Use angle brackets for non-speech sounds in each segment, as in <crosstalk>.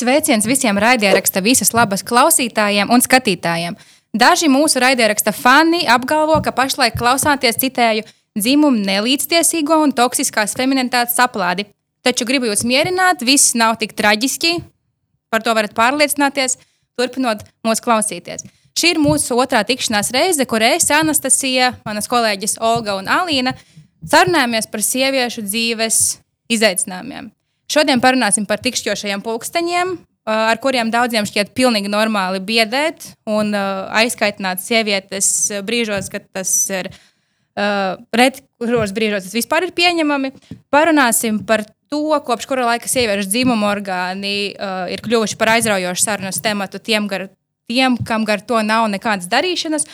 Sveiciens visiem raidieraksta visas labas klausītājiem un skatītājiem. Daži mūsu raidieraksta fani apgalvo, ka pašlaik klausāties citēju dzimumu nelīdztiesīgo un toksiskās feminitātes saplādi. Taču gribu jūs mierināt, viss nav tik traģiski. Par to varat pārliecināties, turpinot mūsu klausīties. Šī ir mūsu otrā tikšanās reize, kur es, Anastasija, manas kolēģis Olga un Alīna sarunājamies par sieviešu dzīves izaicinājumiem. Šodien parunāsim par tikšķošajiem pulksteņiem, ar kuriem daudziem šķiet pilnīgi normāli biedēt un aizkaitināt sievietes brīžos, kad tas ir uh, reti, kuros brīžos tas vispār ir pieņemami. Parunāsim par to, kopš kura laika sieviešu dzimuma orgāni uh, ir kļuvuši par aizraujošu sarunas tematu tiem, gar, tiem, kam gar to nav nekādas darīšanas.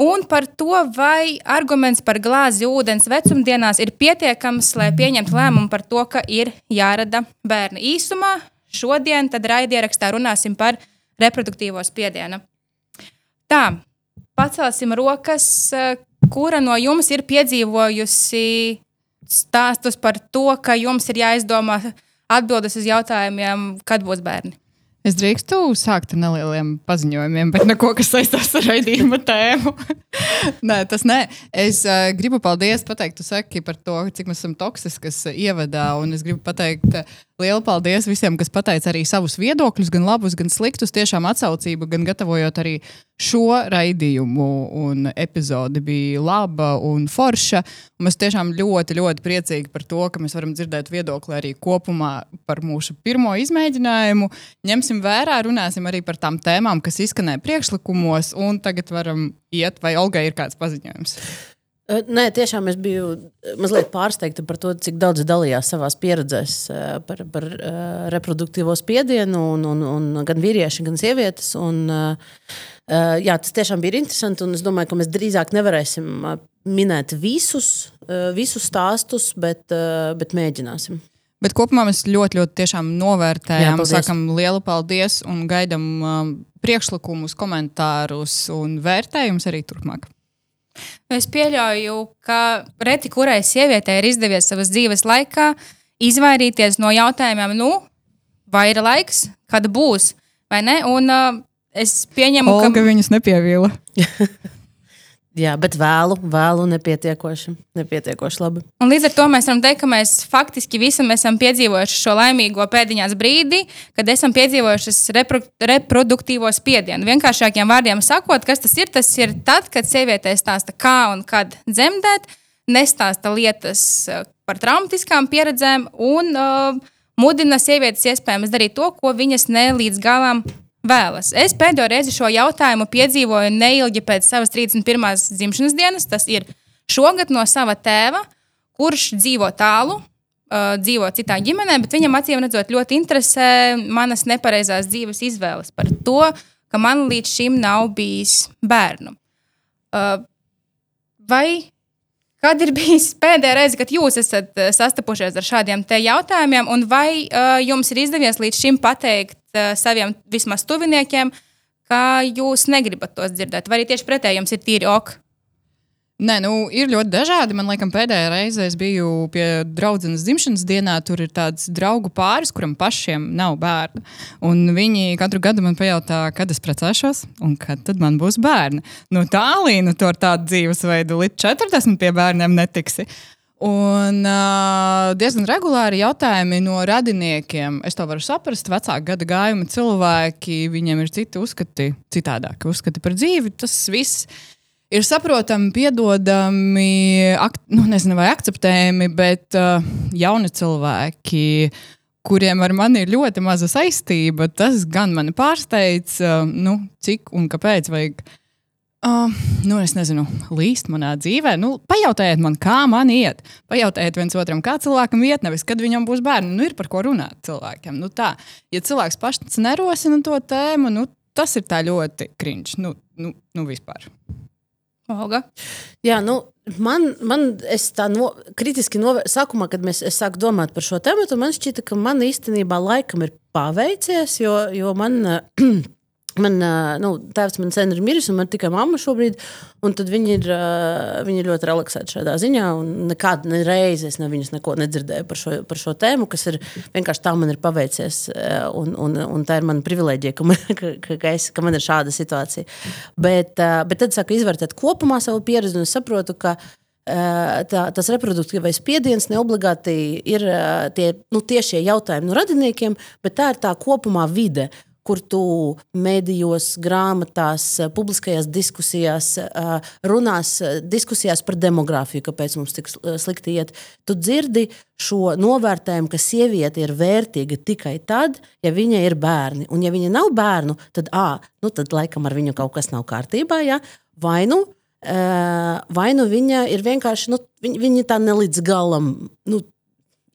Un par to, vai arguments par glāzi ūdens vecumdienās ir pietiekams, lai pieņemtu lēmumu par to, ka ir jārada bērni. Īsumā šodien raidierakstā runāsim par reproduktīvo spiedienu. Tā, pacelsim rokas, kura no jums ir piedzīvojusi stāstus par to, ka jums ir jāizdomā atbildes uz jautājumiem, kad būs bērni. Es drīkstu sākt ar nelieliem paziņojumiem, bet neko, kas saistās ar raidījuma tēmu. <laughs> nē, tas nē. Es uh, gribu paldies pateikt, tu saki par to, cik mēs esam toksiskas ievadā. Un es gribu pateikt uh, lielu paldies visiem, kas pateica arī savus viedokļus, gan labus, gan sliktus. Tiešām atsaucība, gan gatavojot arī šo raidījumu. Un epizode bija laba un forša. Un mēs tiešām ļoti, ļoti priecīgi par to, ka mēs varam dzirdēt viedokli arī kopumā par mūsu pirmo izmēģinājumu. Ņemsim vērā, runāsim arī par tām tēmām, kas izskanēja priekšlikumos. Un tagad varam iet, vai Olgai ir kāds paziņojums. Nē, tiešām es biju mazliet pārsteigta par to, cik daudz dalījās savā pieredzē par, par reproduktīvo spiedienu, un, un, un gan vīrieši, gan sievietes. Un, jā, tas tiešām bija interesanti, un es domāju, ka mēs drīzāk nevarēsim minēt visus, visus stāstus, bet, bet mēģināsim. Bet kopumā mēs ļoti, ļoti novērtējam, Jā, sakam lielu paldies un gaidām um, priekšlikumus, komentārus un vērtējumus arī turpmāk. Es pieļauju, ka reti kurai sievietei ir izdevies savas dzīves laikā izvairīties no jautājumiem, nu, vai ir laiks, kad būs, vai ne? Un uh, es pieņemu, Olga ka viņas nepievīla. <laughs> Jā, bet vēlu, vēlu nepietiekoši, nepietiekoši labi. Un līdz ar to mēs varam teikt, ka mēs faktiski visi esam piedzīvojuši šo laimīgo pēdiņās brīdi, kad esam piedzīvojuši repro, reproduktīvo spiedienu. Vienkāršākiem vārdiem sakot, kas tas ir? Tas ir tad, kad sievietē stāsta, kā un kad dzemdēt, nestāsta lietas eh, par traumatiskām pieredzēm un uh, mudina sievietes iespējams darīt to, ko viņas ne līdz galam vēlas. Es pēdējo reizi šo jautājumu piedzīvoju neilgi pēc savas 31. dzimšanas dienas. Tas ir šogad no sava tēva, kurš dzīvo tālu, uh, dzīvo citā ģimenē, bet viņam acīm redzot ļoti interesē manas nepareizās dzīves izvēles par to, ka man līdz šim nav bijis bērnu. Uh, vai Kad ir bijis pēdējā reize, kad jūs esat sastapušies ar šādiem jautājumiem, un vai uh, jums ir izdevies līdz šim pateikt uh, saviem vismaz tuviniekiem, ka jūs negribat tos dzirdēt, vai arī tieši pretēji jums ir tīri ok? Nē, nu, ir ļoti dažādi. Man liekas, pēdējā reize es biju pie draudzenes dzimšanas dienā. Tur ir tāds draugu pāris, kuram pašiem nav bērnu. Un viņi katru gadu man pajautā, kad es precēšos un kad man būs bērni. Nu, tālīnu to ar tādu dzīvesveidu līdz 40 pie bērniem netiksi. Un uh, diezgan regulāri jautājumi no radiniekiem. Es to varu saprast. Vecāku gada gājuma cilvēki, viņiem ir citi uzskati, citādāki uzskati par dzīvi. Tas viss ir saprotami, piedodami, ak, nu, nezinu, vai akceptējami, bet uh, jauni cilvēki. Kuriem ar mani ir ļoti maza saistība, tas gan mani pārsteidz, uh, nu, cik un kāpēc vajag uh, Uh, nu, es nezinu, līst manā dzīvē. Nu, pajautājiet man, kā man iet. Pajautājiet viens otram, kā cilvēkam iet, nevis kad viņam būs bērni. Nu, ir par ko runāt cilvēkiem. Nu, tā, ja cilvēks pats nerosina to tēmu, nu, tas ir ļoti kriņš. Nu, nu, nu vispār. Olga? Jā, nu, man, man tā no, kritiski novēr, sākumā, kad mēs, es sāku domāt par šo tēmu, man šķita, ka man īstenībā laikam ir paveicies, jo, jo man. <clears throat> Man, nu, tēvs man sen ir miris, un man ir tikai mamma šobrīd. Viņi ir, viņi ir ļoti relaksēti šādā ziņā. Nekādu ne reizi es ne viņus neko nedzirdēju par šo, par šo tēmu, kas ir vienkārši tā man ir paveicies. Un, un, un tā ir mana privilēģija, ka man, <laughs> ka, ka, es, ka man ir šāda situācija. Bet, bet tad sāku izvērtēt kopumā savu pieredzi, un saprotu, ka tā, tas reproduktīvais spiediens neobligāti ir tie, nu, tiešie jautājumi no radiniekiem, bet tā ir tā kopumā vide kur tu medijos, grāmatās, publiskajās diskusijās, runās diskusijās par demogrāfiju, kāpēc mums tik slikti iet. Tu dzirdi šo novērtējumu, ka sieviete ir vērtīga tikai tad, ja viņai ir bērni. Un, ja viņa nav bērnu, tad, à, nu, tad laikam ar viņu kaut kas nav kārtībā. Ja? Vai nu vai nu viņa ir vienkārši nu, viņa, viņa tā ne līdz galam nu,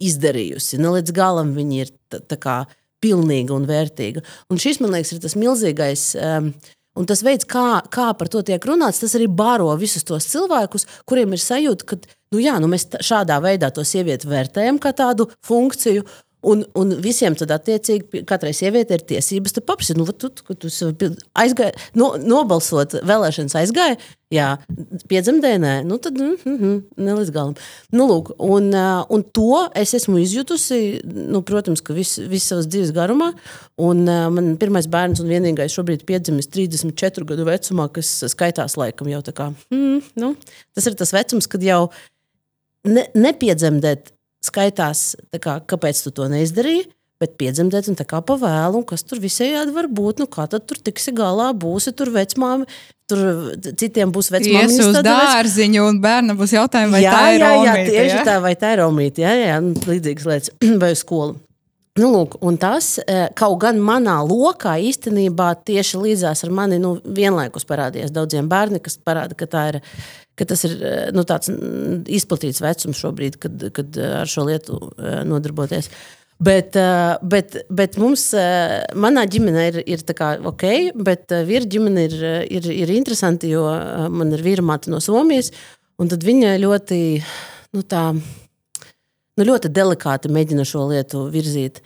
izdarījusi, ne līdz galam viņa ir tā, tā kā pilnīga un vērtīga. Un šis, man liekas, ir tas milzīgais. Um, Un tas veids, kā, kā par to tiek runāts, tas arī baro visus tos cilvēkus, kuriem ir sajūta, ka nu jā, nu mēs šādā veidā to sievieti vērtējam kā tādu funkciju, Un, un visiem tad, attiecīgi, katrai sievietei ir tiesības paprasīt, nu, tu, tu, tu aizgāji, no, nobalsot, vēlēšanas aizgāja, jā, piedzemdēnē, nu, tad mm, mm, ne līdz galam. Nu, lūk, un, un to es esmu izjutusi, nu, protams, ka visu vis savas dzīves garumā. Un man pirmais bērns un vienīgais šobrīd piedzimis 34 gadu vecumā, kas skaitās laikam jau tā kā, mm, nu, tas ir tas vecums, kad jau ne, nepiedzemdēt skaitās, kā, kāpēc tu to neizdarīji. Bet piedzemdēt, un tā kā pavēlu, un kas tur visējādi var būt. Nu, kā tad tur tiksi galā? Būsi tur vecmāmiņa, tur citiem būs vecmāmiņa. Tas būs dārziņu, un bērnam būs jautājumi, vai jā, tā ir jā, jā, tieši jā? tā, vai tā ir romīte. Jā, jā, nu, līdzīgas lietas, <clears throat> vai skolu. Nu, lūk, un tas eh, kaut gan manā lokā īstenībā tieši līdzās ar mani nu, vienlaikus parādījās daudziem bērniem, kas parāda, ka tā ir ka tas ir eh, nu, tāds mm, izplatīts vecums šobrīd, kad, kad eh, ar šo lietu eh, nodarboties. Bet, bet, bet mums, manā ģimenē ir, ir ok, bet vīra ģimene ir, ir, ir interesanti, jo man ir vīra māte no Somijas, un viņa ļoti, nu, tā, nu, ļoti delikāti mēģina šo lietu virzīt.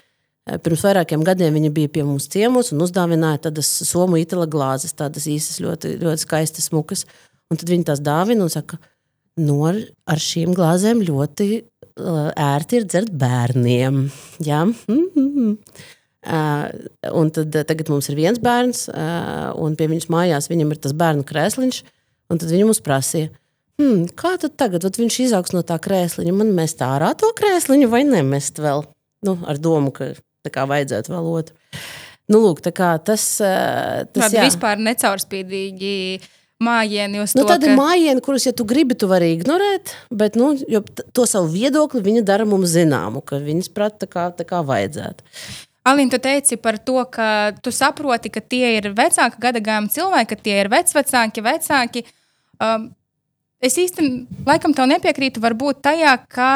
Pirms vairākiem gadiem viņa bija pie mums ciemos un uzdāvināja tādas somu itāla glāzes, tādas īsas, ļoti, ļoti skaistas, smukas. Un tad viņi tās dāvina un saka, no nu, ar šīm glāzēm ļoti uh, ērti ir dzert bērniem. Ja? Mm -hmm. uh, un tad uh, tagad mums ir viens bērns, uh, un pie viņas mājās viņam ir tas bērnu krēsliņš. Tad viņi mums prasīja, hmm, kā tad tagad Vat viņš izaugs no tā krēsliņa? Man mest ārā to krēsliņu vai nemest vēl? Nu, ar domu, ka tā kā vajadzētu vēl otru. Nu, lūk, tas ir. Uh, tas ir vispār necaurspīdīgi mājiņi uz nu, to. Tādi ka... mājiņi, kurus, ja tu gribi, tu vari ignorēt, bet nu, to savu viedokli viņi dara mums zināmu, ka viņas prāt tā kā, tā kā vajadzētu. Alīna, tu teici par to, ka tu saproti, ka tie ir vecāka gadagājuma cilvēki, ka tie ir vecvecāki, vecāki. Um, es īstenībā laikam tev nepiekrītu, varbūt tajā, ka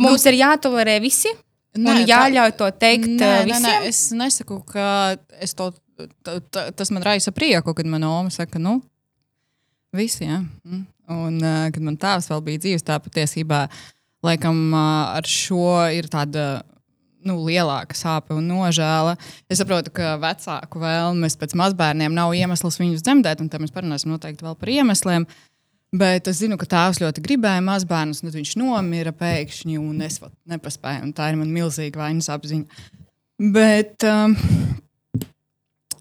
mums nu, ir jātolerē visi. Nē, un jāļauj to teikt nē, visiem. Nē, nē, es nesaku, ka es to, t, t, tas man raisa prieku, kad man oma saka, nu, Visi, jā. Mm. Un, uh, kad man tēvs vēl bija dzīves, tā patiesībā laikam uh, ar šo ir tāda. Nu, lielāka sāpe un nožēla. Es saprotu, ka vecāku vēlmes pēc mazbērniem nav iemesls viņus dzemdēt, un tam mēs parunāsim noteikti vēl par iemesliem. Bet es zinu, ka tēvs ļoti gribēja mazbērnus, un viņš nomira pēkšņi, un es nepaspēju. Tā ir man milzīga vainas apziņa. Bet um,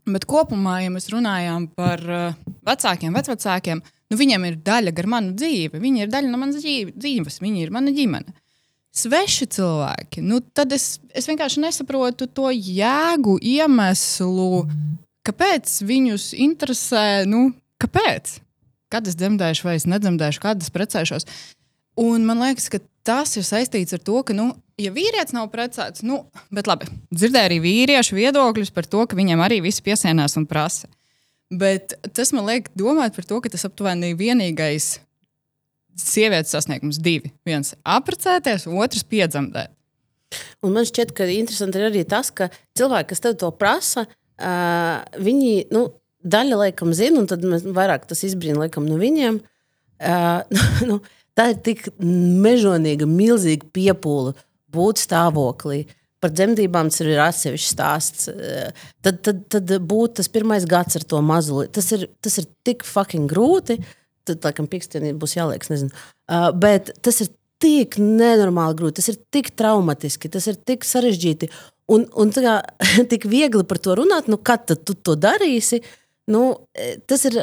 Bet kopumā, ja mēs runājam par uh, vecākiem, vecākiem, nu viņiem ir daļa gar manu dzīvi. Viņi ir daļa no manas dzīves, viņi ir mana ģimene. Sveši cilvēki, nu tad es, es vienkārši nesaprotu to jēgu, iemeslu, kāpēc viņus interesē, nu, kāpēc? Kad es dzemdēšu, vai es nedzemdēšu, kad es precēšos. Un man liekas, ka tas ir saistīts ar to, ka nu, ja vīrietis nav precēts, nu, bet labi, dzirdēju arī vīriešu viedokļus par to, ka viņam arī viss piesienās un prasa. Bet tas man liek domāt par to, ka tas aptuveni vienīgais sievietes sasniegums divi. Viens - apprecēties, otrs - piedzemdēt. Un man šķiet, ka interesanti ir arī tas, ka cilvēki, kas tev to prasa, uh, viņi nu, daļa laikam zina, un tad mēs vairāk tas izbrīna laikam no viņiem. Uh, <laughs> nu, tā ir tik mežonīga, milzīga piepūle būt stāvoklī, par dzemdībām tas ir atsevišķs stāsts. Tad, tad, tad būtu tas pirmais gads ar to mazuli. Tas ir, tas ir tik fucking grūti. Tad, laikam, pikstienī būs jāliek, nezinu. Uh, bet tas ir tik nenormāli grūti, tas ir tik traumatiski, tas ir tik sarežģīti. Un, un tā kā, <laughs> tik viegli par to runāt, nu, kad tu to darīsi, nu, eh, tas ir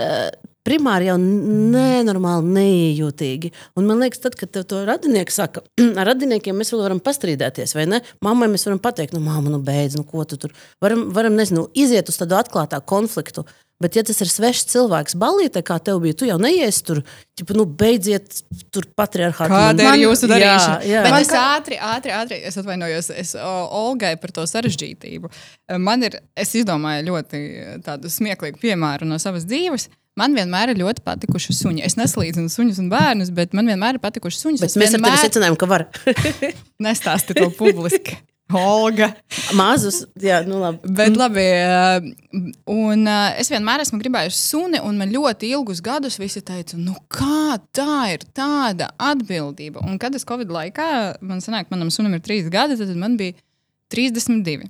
primāri jau nenormāli neiejūtīgi. Un man liekas, tad, kad tev to radinieki saka, <clears throat> ar radiniekiem mēs vēl varam pastrīdēties, vai ne? Mammai mēs varam pateikt, nu, māma, nu, beidz, nu, ko tu tur. Varam, varam nezinu, iziet uz tādu atklātā konfliktu. Bet, ja tas ir svešs cilvēks, balīte, kā tev bija, tu jau neies tur, ķipa, nu, beidziet tur patriarchātu. Kāda ir jūsu darīšana? Jā, jā. Bet Man es kā- ātri, ātri, ātri es atvainojos es, Olgai par to sarežģītību. Man ir, es izdomāju ļoti tādu smieklīgu piemēru no savas dzīves. Man vienmēr ir ļoti patikuši suņi. Es neslīdzinu suņus un bērnus, bet man vienmēr ir patikuši suņi. Mēs ar tevi secinājām, ka var. <laughs> nestāstu to publiski. <laughs> Olga. Mazus, jā, nu labi. Bet labi, eh, un eh, es vienmēr esmu gribējusi suni, un man ļoti ilgus gadus visi teica, nu kā tā ir tāda atbildība. Un kad es Covid laikā, man sanāk, manam sunim ir trīs gadi, tad man bija 32.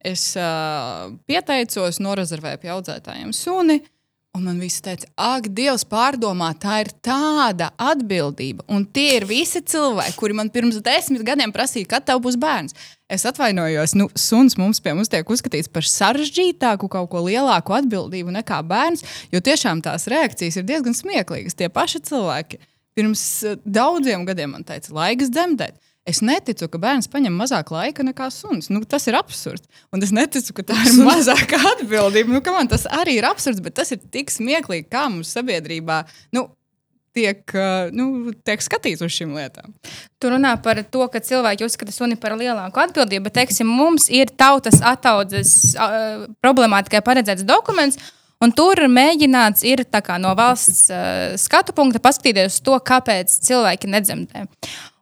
Es uh, pieteicos, norezervēju pie audzētājiem suni. Un man viss teica, ak, Dievs, pārdomā, tā ir tāda atbildība. Un tie ir visi cilvēki, kuri man pirms desmit gadiem prasīja, kad tev būs bērns. Es atvainojos, nu, suns mums pie mums tiek uzskatīts par sarežģītāku, kaut ko lielāku atbildību nekā bērns, jo tiešām tās reakcijas ir diezgan smieklīgas. Tie paši cilvēki pirms eh, daudziem gadiem man teica, laiks dzemdēt. Es neticu, ka bērns paņem mazāk laika nekā suns. Nu, tas ir absurds. Un es neticu, ka tā <laughs> ir mazāka atbildība. Nu, man, tas arī ir absurds, bet tas ir tik smieklīgi, kā mums sabiedrībā nu, tiek, uh, nu, tiek skatīts uz šīm lietām. Tu runā par to, ka cilvēki uzskata suni par lielāku atbildību, bet, teiksim, mums ir tautas attaudzes uh, problemātikai paredzēts dokuments. Un tur mēģināts ir tā kā no valsts uh, skatu punkta paskatīties uz to, kāpēc cilvēki nedzemdē.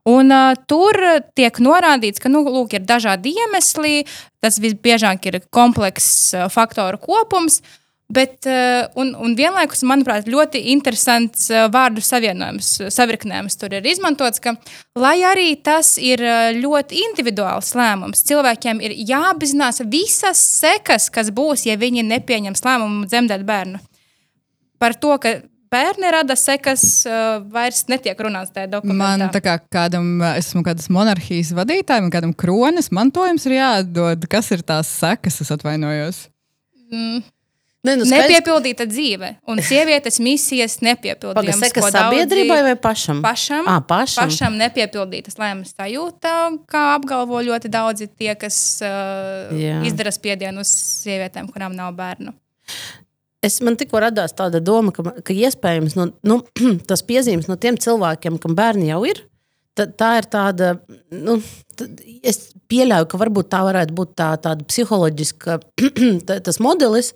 Un, uh, tur tiek norādīts, ka nu, lūk, ir dažādi iemesli. Tas visbiežāk ir komplekss uh, faktoru kopums. Bet, uh, un, un vienlaikus, manuprāt, ļoti interesants uh, vārdu savienojums, savirknējums tur ir izmantots, ka, lai arī tas ir ļoti individuāls lēmums, cilvēkiem ir jāapzinās visas sekas, kas būs, ja viņi nepieņems lēmumu dzemdēt bērnu. Par to, ka bērni rada sekas, uh, vairs netiek runāts tajā dokumentā. Man tā kā kādam, es esmu kādas monarhijas vadītājam, kādam kronas mantojums ir jāatdod. Kas ir tās sekas, es atvainojos? Nē, nu, skaidrs, Nepiepildīta dzīve un sievietes misijas nepiepildījums. sekas ko daudzi- sabiedrībai vai pašam? Pašam, À, pašam. pašam nepiepildītas lēmumus sajūta, kā apgalvo ļoti daudzi tie, kas uh, Jā. izdara spiedienu uz sievietēm, kurām nav bērnu. Es man tikko radās tāda doma, ka, ka iespējams no, nu, <clears throat> tas piezīmes no tiem cilvēkiem, kam bērni jau ir. Tā, tā ir tāda, nu, es pieļauju, ka varbūt tā varētu būt tā, tāda psiholoģiska <clears throat> tā- tas modelis,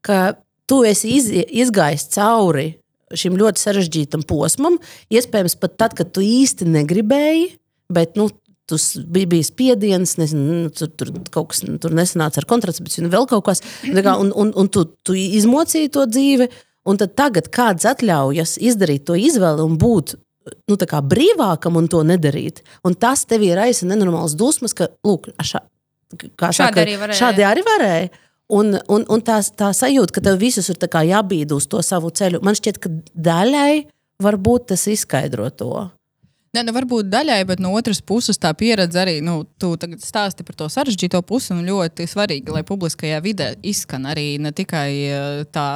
ka tu esi iz, izgājis cauri šim ļoti sarežģītam posmam. Iespējams, pat tad, kad tu īsti negribēji, bet nu, tas bija, bija spiediens, nezinu, nu, tur, tur kaut kas nu, tur nesanāca ar kontracepciju, un vēl kaut kas. Tā kā, Un, un, un tu, tu izmocīji to dzīvi, un tad tagad kāds atļaujas izdarīt to izvēli un būt. Nu, tā kā brīvākam un to nedarīt. Un tas tev ir raisa nenormāls dusmas, ka, lūk, šā, Šādi saka, arī varēja. Šādi arī varēja. Un, un, un tā, tā sajūta, ka tev visus ir jābīd uz to savu ceļu, man šķiet, ka daļai varbūt tas izskaidro to. Ne, nu, varbūt daļai, bet no otras puses tā pieredze arī, nu, tu tagad stāsti par to sarežģīto pusi, un ļoti svarīgi, lai publiskajā vidē izskan arī ne tikai eh, tā,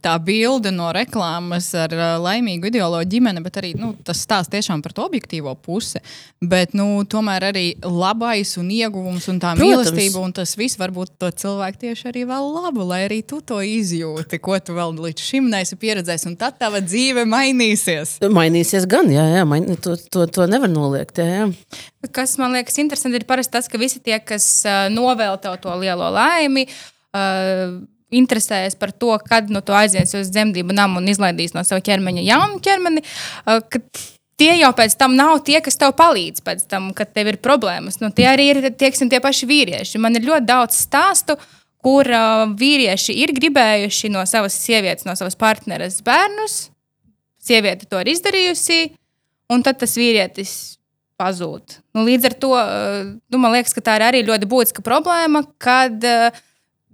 tā bilde no reklāmas ar eh, laimīgu ideoloģiju ģimeni, bet arī nu, tas stāsta tiešām par to objektīvo pusi. Bet, nu, tomēr arī labais un ieguvums un tā Protams. mīlestība, un tas viss varbūt to cilvēku tieši arī vēl labu, lai arī tu to izjūti, ko tu vēl līdz šim neesi pieredzējis, un tad tava dzīve mainīsies. Mainīsies gan, jā, jā maini, to, to, to nevar noliegt. Jā, jā. Kas man liekas interesanti, ir parasti tas, ka visi tie, kas novēl tev to lielo laimi, uh, interesējas par to, kad nu, tu aizies uz dzemdību namu un izlaidīs no sava ķermeņa jaunu ķermeni. Uh, Tie jau pēc tam nav tie, kas tev palīdz, pēc tam, kad tev ir problēmas. Nu, tie arī ir tieksim, tie paši vīrieši. Man ir ļoti daudz stāstu, kur uh, vīrieši ir gribējuši no savas sievietes, no savas partneres bērnus. Sieviete to ir izdarījusi, un tad tas vīrietis pazūd. Nu, līdz ar to nu, man liekas, ka tā ir arī ļoti būtiska problēma, kad uh,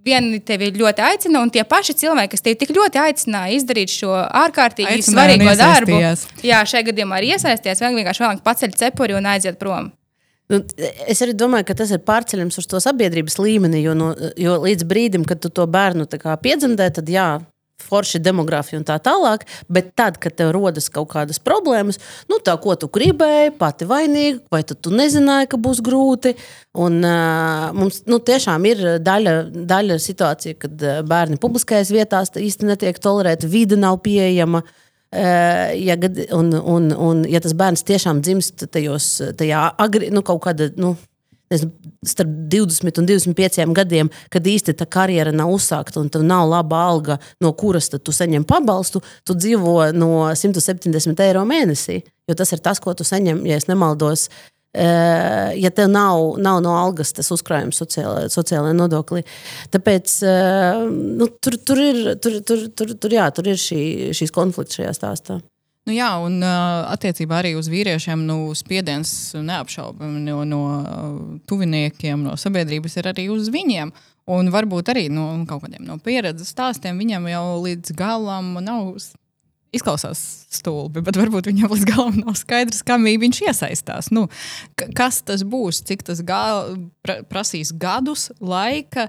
vieni tevi ļoti aicina, un tie paši cilvēki, kas tevi tik ļoti aicināja izdarīt šo ārkārtīgi Aicināja un svarīgo darbu, iesaistījās. jā, šajā gadījumā arī iesaisties, vienkārši vēlāk paceļ cepuri un aiziet prom. Nu, es arī domāju, ka tas ir pārceļams uz to sabiedrības līmeni, jo, no, jo līdz brīdim, kad tu to bērnu piedzemdē, tad jā, forši demogrāfija un tā tālāk. Bet tad, kad tev rodas kaut kādas problēmas, nu tā, ko tu gribēji, pati vainīga, vai tu nezināji, ka būs grūti. Un, uh, mums nu, tiešām ir daļa, daļa situācija, kad bērni publiskajās vietās īsti netiek tolerēti, vide nav pieejama. Uh, ja, gad- un, un, un, ja tas bērns tiešām dzimst tajos, tajā agri, nu, kaut kāda. Nu, nezinu, Starp 20 un 25 gadiem, kad īsti tā karjera nav uzsākta un tev nav laba alga, no kuras tu saņem pabalstu, tu dzīvo no 170 eiro mēnesī. Jo tas ir tas, ko tu saņem, ja nemaldos. eh, Ja tev nav, nav no algas tas uzkrājums sociālajā, sociālajā nodoklī. Tāpēc eh, nu, tur, tur ir, tur, tur, tur, tur, jā, tur ir šī, šīs konflikts šajā stāstā. Nu, jā, un attiecībā arī uz vīriešiem nu, spiediens neapšaubāmi no, no tuviniekiem, no sabiedrības ir arī uz viņiem. Un varbūt arī no kaut kādiem no pieredzes stāstiem viņam jau līdz galam nav. Izklausās stulbi, bet varbūt viņam līdz galam nav skaidrs, kā viņš iesaistās. Nu, kas tas būs, cik tas gal, pra, prasīs gadus, laika,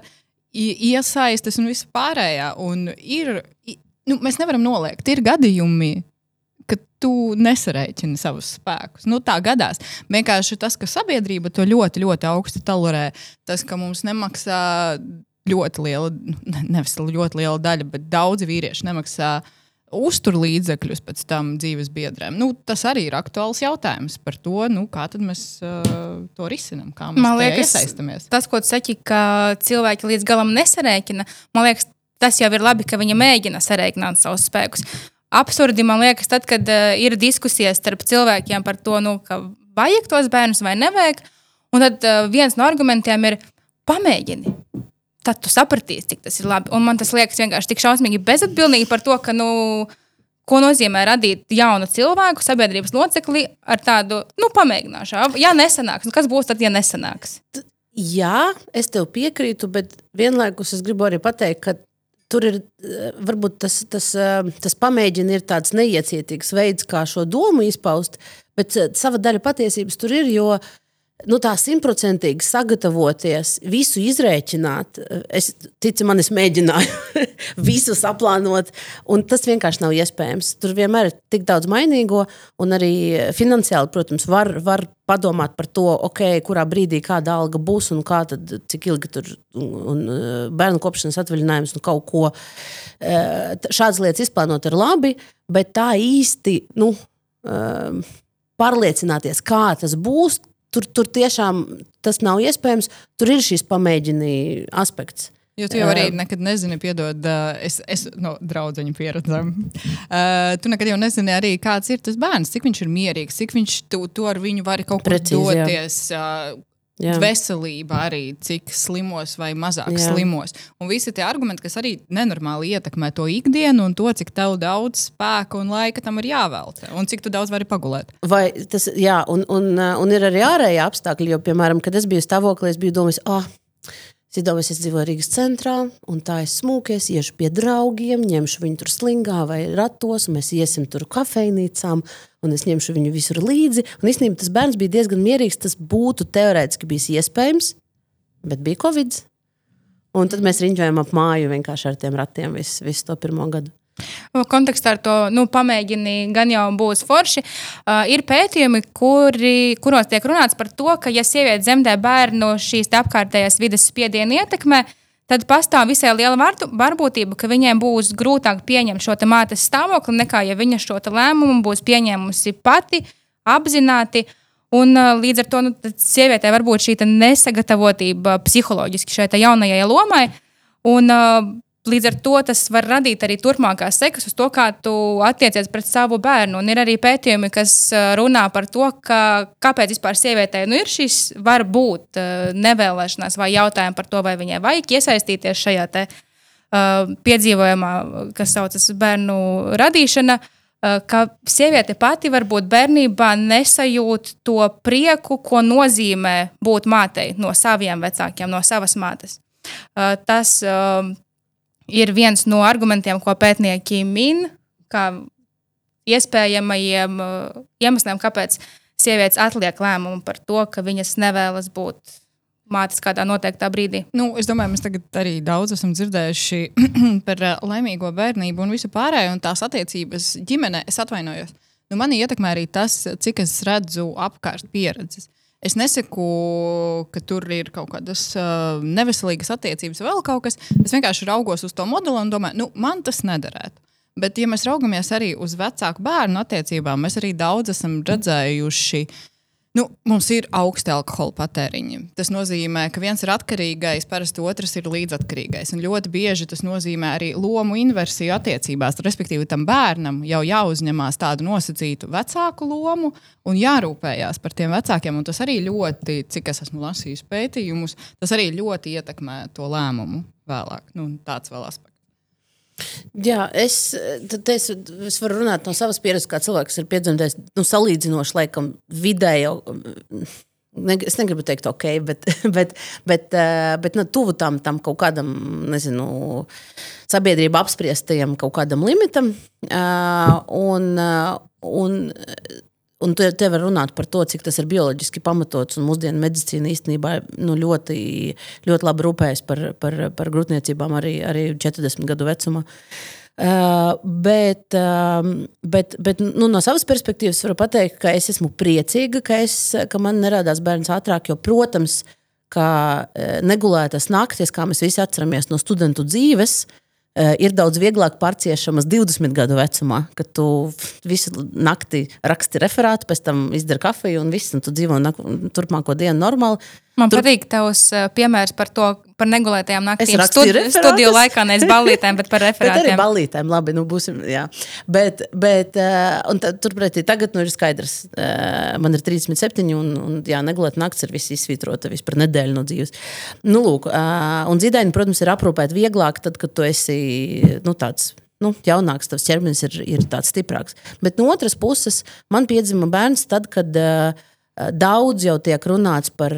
i- iesaistes un viss pārējā. Un ir, nu, mēs nevaram noliegt, ir gadījumi, tu nesareiķini savus spēkus. Nu, tā gadās. Vienkārši tas, ka sabiedrība to ļoti, ļoti augstu tolerē, tas, ka mums nemaksā ļoti liela, ne- nevis ļoti liela daļa, bet daudzi vīrieši nemaksā uzturlīdzekļus pēc tam dzīves biedriem. Nu, tas arī ir aktuāls jautājums par to, nu, kā mēs uh, to risinām, kā mēs Man liekas, iesaistamies. Tas, ko tu saki, ka cilvēki līdz galam nesarēķina, man liekas, tas jau ir labi, ka viņi mēģina sarēķināt savus spēkus. Absurdi man liekas, tad, kad uh, ir diskusijas starp cilvēkiem par to, nu, ka vajag tos bērnus vai nevajag. Un tad uh, viens no argumentiem ir pamēģini. Tad tu sapratīsi, cik tas ir labi. Un man tas liekas vienkārši tik šausmīgi bezatbildīgi par to, ka, nu, ko nozīmē radīt jaunu cilvēku, sabiedrības locekli ar tādu, nu, pamēģināšu. Ja nesanāks, nu, kas būs tad, ja nesanāks? Jā, es tev piekrītu, bet vienlaikus es gribu arī pateikt, ka tur ir eh, varbūt tas, tas, eh, tas pamēģina ir tāds neiecietīgs veids, kā šo domu izpaust, bet eh, sava daļa patiesības tur ir. Jo nu, tā simtprocentīgi sagatavoties, visu izrēķināt, eh, es ticu, man es mēģināju <laughs> visu saplānot, un tas vienkārši nav iespējams. Tur vienmēr ir tik daudz mainīgo, un arī finansiāli, protams, var, var padomāt par to, okay, kurā brīdī kāda alga būs un tad, cik ilgi tur un eh, bērnu kopšanas atvaļinājums un kaut ko. Eh, Šādas lietas izplānot ir labi, bet tā īsti nu, um, pārliecināties, kā tas būs. Tur, tur tiešām tas nav iespējams. Tur ir šis pamēģinājuma aspekts. Jo tu jau arī nekad nezini, piedod, es, es no draudzeņa pieredzēm. Uh, tu nekad jau nezini arī, kāds ir tas bērns, cik viņš ir mierīgs, cik viņš tu, tu ar viņu vari kaut kur Precīzi, doties. Uh, Jā. Veselība arī, cik slimos vai mazāk Jā. slimos. Un visi tie argumenti, kas arī nenormāli ietekmē to ikdienu un to, cik tev daudz spēka un laika tam ir jāvelta. Un cik daudz vari pagulēt. Vai tas, jā, un, un, un ir arī ārēji apstākļi, jo, piemēram, kad es biju stāvoklī, es biju domājis, ah, es iedomājos, es dzīvoju Rīgas centrā, un tā es smūgies, iešu pie draugiem, ņemšu viņu tur slingā vai ratos, un mēs iesim tur kafejnīcām, un es ņemšu viņu visur līdzi. Un īstenībā tas bērns bija diezgan mierīgs, tas būtu teorētiski bijis iespējams, bet bija Covid. Un tad mēs riņķojām ap māju vienkārši ar tiem ratiem visu, visu to pirmo gadu. Kontekstā ar to nu, pamēģini, gan jau būs forši. Uh, ir pētījumi, kuri, kuros tiek runāts par to, ka, ja sieviete dzemdē bērnu šīs apkārtējās vidas spiediena ietekmē, tad pastāv visai liela varbūtība, ka viņiem būs grūtāk pieņemt šo te mātes stāvokli, nekā ja viņa šo lēmumu būs pieņēmusi pati, apzināti. Un, uh, līdz ar to nu, sievietē var būt šī nesagatavotība psiholoģiski šai jaunajai lomai. Un, uh, līdz ar to tas var radīt arī turpmākās sekas uz to, kā tu attiecies pret savu bērnu. Un ir arī pētījumi, kas uh, runā par to, ka, kāpēc vispār sievietei nu, ir šis var būt uh, nevēlēšanās vai jautājumi par to, vai viņai vajag iesaistīties šajā te, uh, piedzīvojumā, kas saucas bērnu radīšana. uh, ka sieviete pati varbūt bērnībā nesajūt to prieku, ko nozīmē būt mātei no saviem vecākiem, no savas mātes. Uh, tas uh, ir viens no argumentiem, ko pētnieki min, kā iespējamajiem uh, iemesliem, kāpēc sievietes atliek lēmumu par to, ka viņas nevēlas būt mātes kādā noteiktā brīdī. Nu, es domāju, mēs tagad arī daudz esam dzirdējuši <clears throat> par uh, laimīgo bērnību un visu pārējo, un tās attiecības ģimenē. Es atvainojos. Nu, mani ietekmē arī tas, cik es redzu apkārt pieredzes. Es nesaku, ka tur ir kaut kādas uh, neveselīgas attiecības vēl kaut kas. Es vienkārši raugos uz to modeli un domāju, nu, man tas nederētu. Bet, ja mēs raugamies arī uz vecāku bērnu attiecībām, mēs arī daudz esam redzējuši uh, Nu, mums ir augsti alkohola patēriņi. Tas nozīmē, ka viens ir atkarīgais, parasti otrs ir līdzatkarīgais. Un ļoti bieži tas nozīmē arī lomu inversiju attiecībās. Respektīvi, tam bērnam jau jāuzņemās tādu nosacītu vecāku lomu un jārūpējās par tiem vecākiem. Un tas arī ļoti, cik es esmu lasījis pētījumus, tas arī ļoti ietekmē to lēmumu vēlāk. Nu, tāds vēl aspekts. Jā, es, es, es varu runāt no savas pieredzes, kā cilvēks, ir piedzimtais nu, salīdzinoši laikam vidēji. Ne, es negribu teikt, ok, bet, <laughs> bet, bet, eh, bet nu, tuvu tam, tam kaut kādam, nezinu, sabiedrība apspriestajam kaut kādam limitam. Uh, un, uh, un Un te, te var runāt par to, cik tas ir bioloģiski pamatots. Mūsdienu medicīna īstenībā nu, ļoti, ļoti labi rūpējas par, par, par grūtniecībām arī, arī 40 gadu vecumā. Uh, bet, uh, bet, bet nu, no savas perspektīvas varu pateikt, ka es esmu priecīga, ka, es, ka man neradās bērns ātrāk. Jo, protams, ka uh, negulētas naktis, kā mēs visi atceramies no studentu dzīves, ir daudz vieglāk pārciešamas 20 gadu vecumā, kad tu visu nakti raksti referātu, pēc tam izdari kafiju un viss, un tu dzīvo turpmāko dienu normāli. Man Tur... patīk tavs uh, piemērs par to, par negulētajām naktīm. Studi studiju laikā nevis ballītēm, bet par referātiem. <laughs> bet arī ballītēm, labi, nu būsim, jā. Bet, bet uh, turpretī tagad nu ir skaidrs, uh, man ir 37 un, un jā, negulēta nakts ir viss izsvītrota viss par nedēļu no dzīves. Nu, lūk, un zīdaini, protams, ir aprūpēt vieglāk tad, kad tu esi, nu, tāds nu, jaunāks, tavs ķermenis ir, ir tāds stiprāks. Bet no otras puses, man piedzima bērns tad, kad uh, Daudz jau tiek runāts par,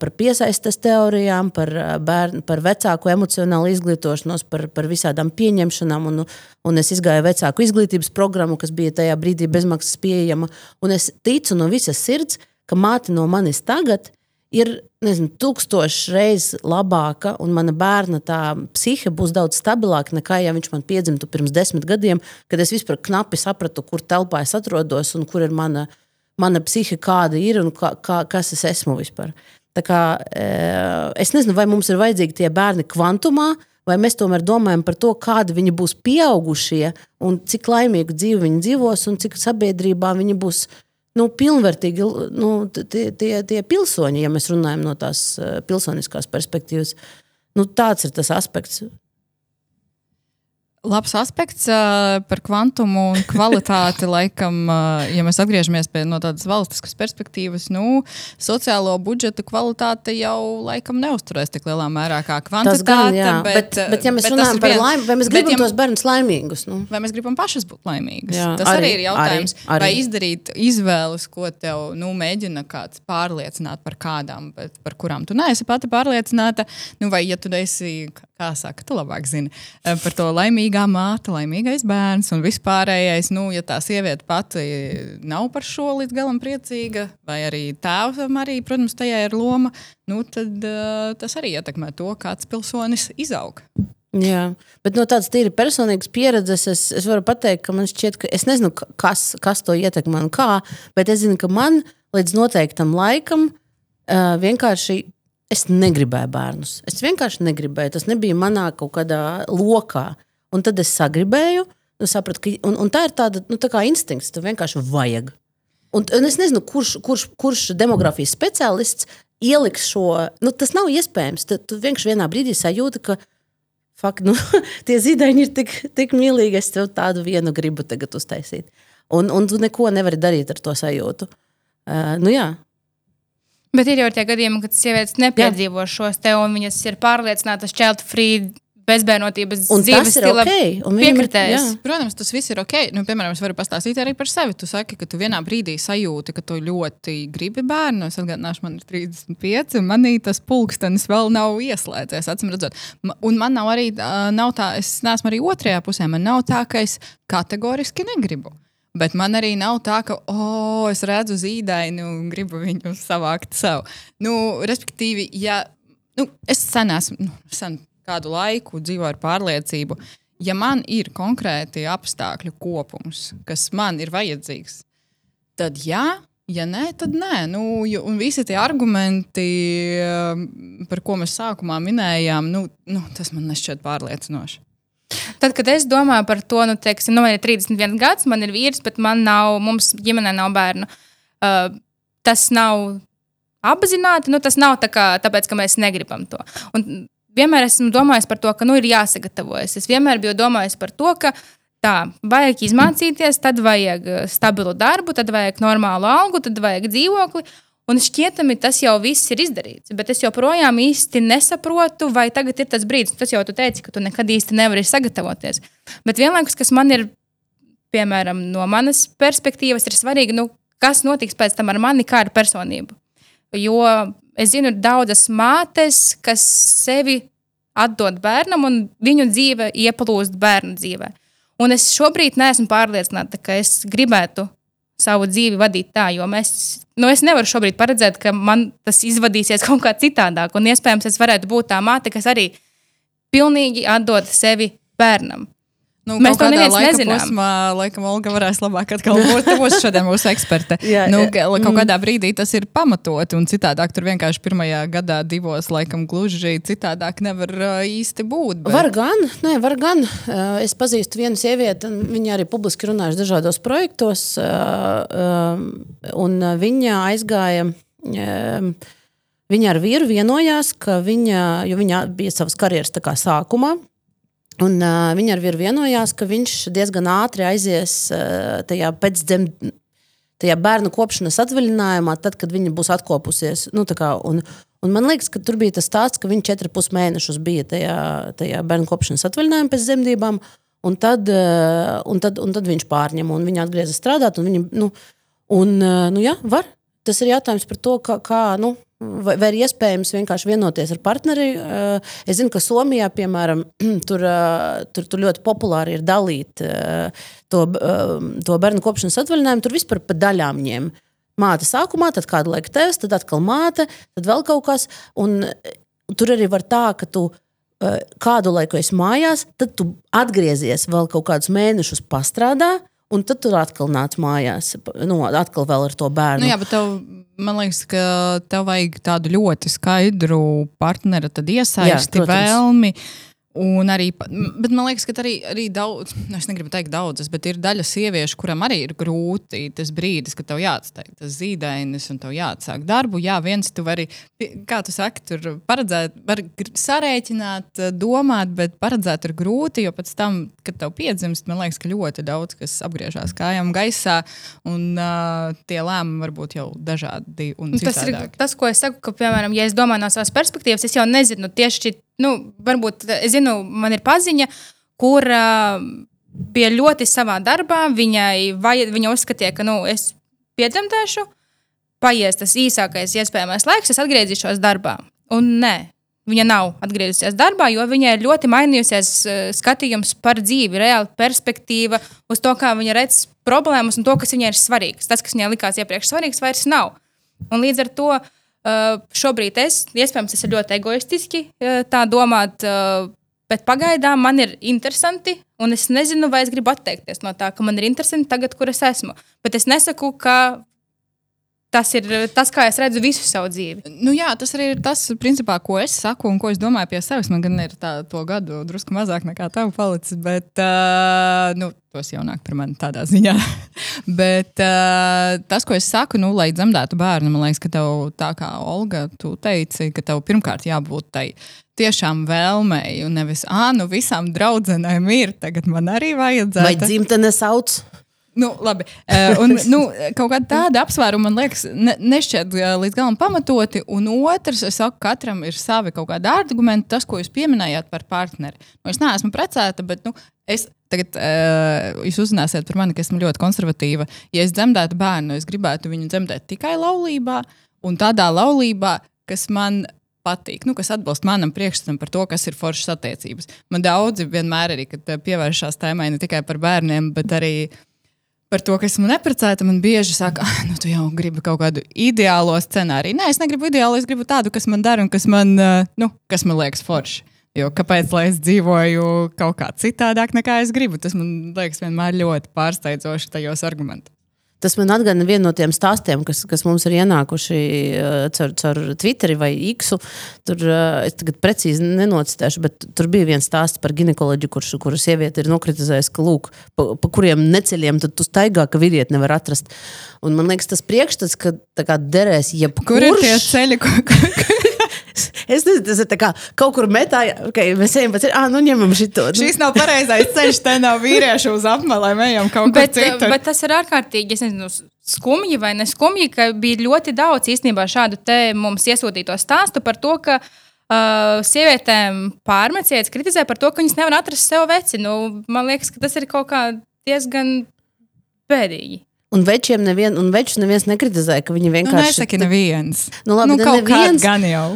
par piesaistes teorijām, par, bērnu, par vecāku emocionālu izglītošanos, par, par visādām pieņemšanām. Un, un es gāju vecāku izglītības programmu, kas bija tajā brīdī bezmaksas pieejama. Un es ticu no visas sirds, ka māte no manis tagad ir nezinu, tūkstošs reizes labāka, un mana bērna psihe būs daudz stabilāka nekā, ja viņš man piedzimtu pirms desmit gadiem, kad es vispār knapi sapratu, kur telpā es atrodos un kur ir mana ielikās mana psihe kāda ir un kā, kā, kas es esmu vispār. Tā kā, eh, es nezinu, vai mums ir vajadzīgi tie bērni kvantumā, vai mēs tomēr domājam par to, kādi viņi būs pieaugušie un cik laimīgu dzīvi viņi dzīvos un cik sabiedrībā viņi būs nu, pilnvērtīgi nu, tie, tie, tie pilsoņi, ja mēs runājam no tās eh, pilsoniskās perspektīvas. Nu, tāds ir tas aspekts. Labs aspekts uh, par kvantumu un kvalitāti. laikam, uh, ja mēs atgriežamies pie no tādas valstiskas perspektīvas, nu, sociālo budžetu kvalitāte jau laikam neusturēs tik lielā mērā kā kvantitāte. Gan, jā, bet, bet, bet, ja mēs bet runājam par laimi, vai mēs gribam bet, ja, tos bērnus laimīgus? Nu? Vai mēs gribam pašas būt laimīgas? Jā, Tas arī, arī ir jautājums. Arī, arī. Vai izdarīt izvēles, ko tev nu, mēģina kāds pārliecināt par kādām, bet par kurām tu neesi pati pārliecināta, nu, vai ja tu esi kā saka, tu labāk zini par to laimīgā māte, laimīgais bērns un vispārējais. Nu, ja tā sieviete pati nav par šo līdz galam priecīga, vai arī tēvam arī, protams, tajā ir loma, nu, tad uh, tas arī ietekmē to, kāds pilsonis izaug. Jā, bet no tādas tīri personīgas pieredzes es, es varu pateikt, ka man šķiet, ka es nezinu, kas, kas to ietekmē un kā, bet es zinu, ka man līdz noteiktam laikam uh, vienkārši Es negribēju bērnus. Es vienkārši negribēju. Tas nebija manā kaut kādā lokā. Un tad es sagribēju, nu, sapratu, ka un, un tā ir tāda nu, tā instinkts, tu vienkārši vajag. Un, un es nezinu, kurš, kurš, kurš demogrāfijas speciālists ieliks šo. Nu, tas nav iespējams. Tad tu vienkārši vienā brīdī sajūti, ka fakt, nu, <laughs> tie zīdaiņi ir tik, tik mīlīgi. Es tev tādu vienu gribu tagad uztaisīt. Un, un tu neko nevari darīt ar to sajūtu. Uh, nu, jā, Bet ir jau tie gadījumi, kad sievietes nepiedzīvo Jā. šos te, un viņas ir pārliecinātas child free bezbērnotības Un dzīves ir stila ok. un viņam ir- piekritējs. jā. Protams, tas viss ir ok. Nu, piemēram, es varu pastāstīt arī par sevi. Tu saki, ka tu vienā brīdī sajūti, ka tu ļoti gribi bērnu. Es atgādināšu, man ir 35, un manī tas pulkstenis vēl nav ieslēdzies. acīm redzot. Un man nav arī nav tā, es neesmu arī otrajā pusē. Man nav tā, ka es kategoriski negribu. Bet man arī nav tā, ka, oh, es redzu zīdaini un gribu viņu savākt sev. Nu, respektīvi, ja nu, es sen esmu, nu, sen kādu laiku dzīvoju ar pārliecību, ja man ir konkrēti apstākļu kopums, kas man ir vajadzīgs, tad jā. Ja nē, tad nē. Nu, jo- un visi tie argumenti, um, par ko mēs sākumā minējām, nu, nu, tas man nešķiet pārliecinoši. Tad, kad es domāju par to, nu, teiksim, nu, man ir 31 gads, man ir vīrs, bet man nav, mums ģimenē nav bērnu. Uh, tas nav apzināti, nu, tas nav tā kā, tāpēc, ka mēs negribam to. Un vienmēr esmu domājis par to, ka nu, ir jāsagatavojas. Es vienmēr biju domājis par to, ka tā, vajag izmācīties, tad vajag uh, stabilu darbu, tad vajag normālu algu, tad vajag dzīvokli. Un šķietami tas jau viss ir izdarīts, bet es joprojām īsti nesaprotu, vai tagad ir tas brīdis. Tas jau tu teici, ka tu nekad īsti nevari sagatavoties. Bet vienlaikus, kas man ir, piemēram, no manas perspektīvas, ir svarīgi, nu, kas notiks pēc tam ar mani kā ar personību. Jo es zinu, daudzas mātes, kas sevi atdod bērnam, un viņu dzīve ieplūst bērnu dzīvē. Un es šobrīd neesmu pārliecināta, ka es gribētu savu dzīvi vadīt tā, jo mēs, nu, es nevaru šobrīd paredzēt, ka man tas izvadīsies kaut kā citādāk. Un iespējams, es varētu būt tā māte, kas arī pilnīgi atdod sevi bērnam. Nu, Mēs to nezinām. Posmā, laikam, Olga varēs labāk atkal būt. Tu būsi šodien mūsu eksperte. Jā, nu, jā, ka- kaut kādā brīdī tas ir pamatoti, un citādāk tur vienkārši pirmajā gadā, divos, laikam, gluži citādāk nevar uh, īsti būt. Bet... Var gan, nē, var gan. Uh, Es pazīstu vienu sievieti, un viņa arī publiski runājusi dažādos projektos. uh, un Viņa aizgāja. Viņa ar vīru vienojās, ka viņa, viņa bija savas karjeras sākumā, un uh, viņa ar vīru vienojās, ka viņš diezgan ātri aizies uh, tajā pēcdzemdības tajā bērnu kopšanas atvaļinājumā, tad, kad viņa būs atkopusies. Nu, kā, un, un man liekas, ka tur bija tas stāsts, ka viņa četrus pus mēnešus bija tajā, tajā bērnu kopšanas atvaļinājumā pēc dzemdībām. Un tad, eh, un, tad, un tad viņš pārņem, un viņa atgriezās strādāt. Viņa, nu, un, eh, nu, jā, var. Tas ir jautājums par to, kā, kā nu, vai, vai ir iespējams vienkārši vienoties ar partneri. Eh, Es zinu, ka Somijā, piemēram, <clears throat> tur, eh, tur, tur ļoti populāri ir dalīt eh, to, to bērnu kopšanas atvaļinājumu. Tur vispār pa daļām ņem. Māte sākumā, tad kādu laiku tevs, tad atkal māte, tad vēl kaut kas. Un tur arī var tā, ka tu kādu laiku esi mājās, tad tu atgriezies vēl kaut kādus mēnešus pastrādā. Un tad tu atkal nāc mājās, nu, atkal ar to bērnu. Nu, jā, bet tev, man liekas, ka tev vajag tādu ļoti skaidru partnera tad iesaisti, Jā, protams. vēlmi. Un arī, bet man liekas, ka arī, arī daudz, nu, es negribu teikt daudzas, bet ir daļa sieviešu, kuram arī ir grūti tas brīdis, kad tev jāatstāj tas zīdainis un tev jāatsāk darbu. Jā, viens tu vari, kā tu saki, tur paredzēt, var sarēķināt, eh, domāt, bet paredzēt ir grūti, jo pēc tam, kad tev piedzimst, man liekas, ka ļoti daudz kas apgriežās kājām gaisā, un uh, tie lēmumi var būt jau dažādi Tas ir citādāki. tas, ko es saku, ka, piemēram, ja es domāju no savas perspektīvas, es jau nezinu tieši, nu, varbūt es zinu, man ir paziņa, kur uh, bija ļoti savā darbā. Viņai, vai, viņa uzskatīja, ka, nu, es piedzemdēšu, paies tas īsākais iespējamais laiks, es atgriezīšos darbā. Un nē. Viņa nav atgriezusies darbā, jo viņai ir ļoti mainījusies uh, skatījums par dzīvi, reāla perspektīva uz to, kā viņa redz problēmas un to, kas viņai ir svarīgs. Tas, kas viņai likās iepriekš svarīgs, vairs nav. Un līdz ar to uh, šobrīd es, iespējams, tas ir ļoti egoistiski uh, tā domāt, uh, bet pagaidām man ir interesanti, un es nezinu, vai es gribu atteikties no tā, ka man ir interesanti tagad, kur es esmu. Bet es nesaku, ka tas ir tas, kā es redzu visu savu dzīvi. Nu, jā, tas arī ir tas, principā, ko es saku un ko es domāju pie sevis. Man gan ir tā, to gadu drusku mazāk nekā tev palicis, bet uh, nu, tos jaunāk par mani tādā ziņā. <laughs> bet uh, tas, ko es saku, nu, lai dzemdētu bērnu, man liekas, ka tev, tā kā Olga, tu teici, ka tev pirmkārt jābūt tai tiešām vēlmei, un nevis, ah, nu, visām draudzenēm ir, tagad man arī Vai vajadzētu. dzimtene sauc? Nu, labi. Uh, un, nu, kaut kāda tāda apsvēruma man liekas, ne, nešķiet uh, līdz galam pamatoti. Un otrs, es saku, katram ir savi kaut kādi argumenti. Tas, ko jūs pieminējāt par partneri. Nu, es neesmu precēta, bet nu, es tagad uh, jūs uzzināsiet par mani, ka esmu ļoti konservatīva. Ja es dzemdētu bērnu, es gribētu viņu dzemdēt tikai laulībā un tādā laulībā, kas man patīk, nu, kas atbilst manam priekšstatam par to, kas ir foršas attiecības. Man daudzi vienmēr arī, pievēršās tēmai ne tikai par bērniem, bet arī par to, ka esmu neprecēta, man bieži saka, ah, nu, tu jau gribi kaut kādu ideālo scenāriju. Nē, es negribu ideālo, es gribu tādu, kas man dara un kas man, nu, kas man liekas forši. Jo kāpēc lai es dzīvoju kaut kā citādāk, nekā es gribu? Tas man liekas vienmēr ļoti pārsteidzoši tajos argumentos. Tas man atgādina vienu no tiem stāstiem, kas, kas mums ir ienākuši uh, caur, caur Twitter vai X. Tur uh, es tagad precīzi nenocitēšu, bet tur bija viens stāsts par ginekoloģiju, kurš kuru sieviete ir nokritizējusi, ka, lūk, pa, pa kuriem neceļiem tu staigā, ka vīrieti nevar atrast. Un man liekas, tas priekšstats, ka derēs jebkurš. Kur ir tie ceļi, kur, <laughs> Es nezinu, tas ir kā kaut kur metā, ka mēs ejam ceļu, ah, nu ņemam šito. Nu. Šis nav pareizais ceļš, te nav vīriešu uz apmelēm, ejam kaut kur Bet, citur. bet tas ir ārkārtīgi, es nezinu, skumji vai neskumji, ka bija ļoti daudz īstenībā šādu te mums iesūtīto stāstu par to, ka uh, sievietēm pārmeciet, kritizē par to, ka viņas nevar atrast sev veci. Nu, man liekas, ka tas ir kaut kā diezgan bēdīgi. Un večiem nevien, un večus neviens nekritizē, ka viņi Nu, vienkārši. nesaki neviens. Nu, labi, nu, ne kaut neviens. gan jau.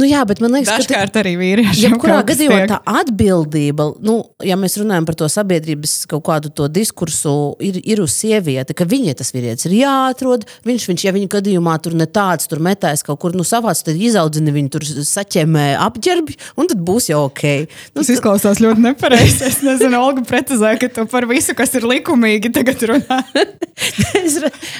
Nu, jā, bet man liekas, ka. te- Dažkārt arī vīrieši. Jebkurā gadījumā tā atbildība, nu, ja mēs runājam par to sabiedrības kaut kādu to diskursu, ir, ir uz sievieti, ka viņai tas vīrietis ir jāatrod. Viņš, viņš ja viņa gadījumā tur ne tāds, tur metās kaut kur, nu, savāds, tad izaudzina viņu, tur saķemē apģērbi, un tad būs jau ok. Nu, Tas izklausās ļoti nepareizi. Es nezinu, Olga precizēja, ka tu par visu, kas ir likumīgi, tagad runā. <laughs>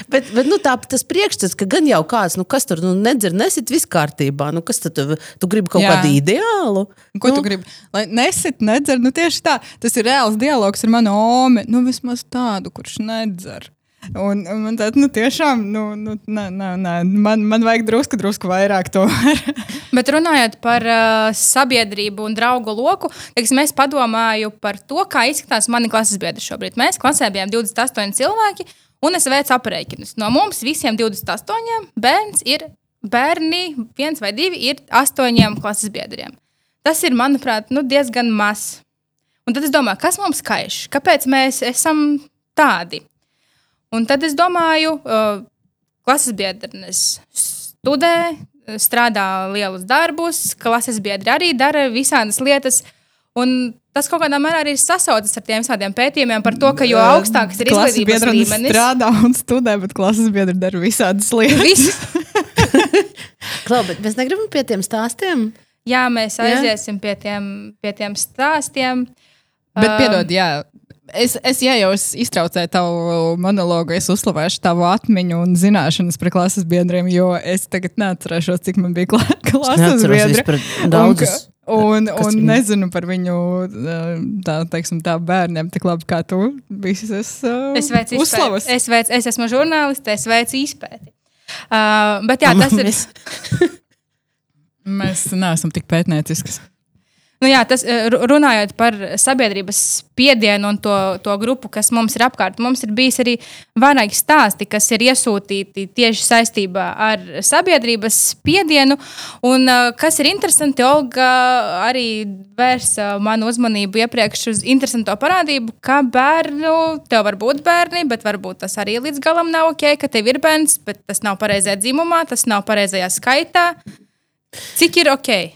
Bet, bet nu, tā, tas priekšstats, ka gan jau kāds, nu, kas tur nu, nedzer, nesit viss kārtībā. Nu, kas tad tu, tu gribi kaut Jā. kādu ideālu? Ko nu. tu gribi? Lai nesit, nedzer. Nu, tieši tā. Tas ir reāls dialogs ar manu omi. Nu, vismaz tādu, kurš nedzer. Un, un man tāds, nu, tiešām, nu, nu nē, nē, nē. Man, man vajag drusku, drusku vairāk to. <laughs> Bet runājot par uh, sabiedrību un draugu loku, teiksim, es padomāju par to, kā izskatās mani klases biedri šobrīd. Mēs klasē bijām 28 cilvēki, un es veicu aprēķinus. No mums visiem 28 bērns ir bērni, viens vai divi ir astoņiem klases biedriem. Tas ir, manuprāt, nu, diezgan maz. Un tad es domāju, kas mums kaiš? Kāpēc mēs esam tādi? Un tad es domāju, uh, klases biedrnes studē, strādā lielus darbus, klases biedri arī dara visādas lietas. Un tas kaut kādā mērā arī sasaucas ar tiem visādiem pētījumiem par to, ka jo augstāks ir izglītības biedrenes līmenis, strādā un studē, bet klases biedri dara visādas lietas. viss, <laughs> <laughs> Klau, bet mēs negribam pie tiem stāstiem. jā, mēs Jā. aiziesim pie tiem, pie tiem stāstiem. Bet, Um, piedod, jā. Es, es ja jau es iztraucēju tavu monologu, es uzslavēšu tavu atmiņu un zināšanas par klases biedriem, jo es tagad neatcerēšos, cik man bija kla klases biedri. daudzus. Un, un viņi- nezinu par viņu tā, teiksim, tā bērniem tik labi kā tu. Visas uh, Es veicu uzslavas. izpēti. Es, veicu, es esmu žurnāliste, es veicu izpēti. Uh, bet jā, tas ir. <laughs> Mēs- neesam tik pētnieciskas. Nu jā, tas, eh, ru- runājot par sabiedrības spiedienu un to, to grupu, kas mums ir apkārt, mums ir bijis arī vairāki stāsti, kas ir iesūtīti tieši saistībā ar sabiedrības spiedienu. Un, eh, kas ir interesanti, Olga arī vērsa manu uzmanību iepriekš uz interesantu parādību, ka bērnu, tev var būt bērni, bet varbūt tas arī līdz galam nav ok, ka tev ir bērns, bet tas nav pareizajā dzimumā, tas nav pareizajā skaitā. Cik ir ok?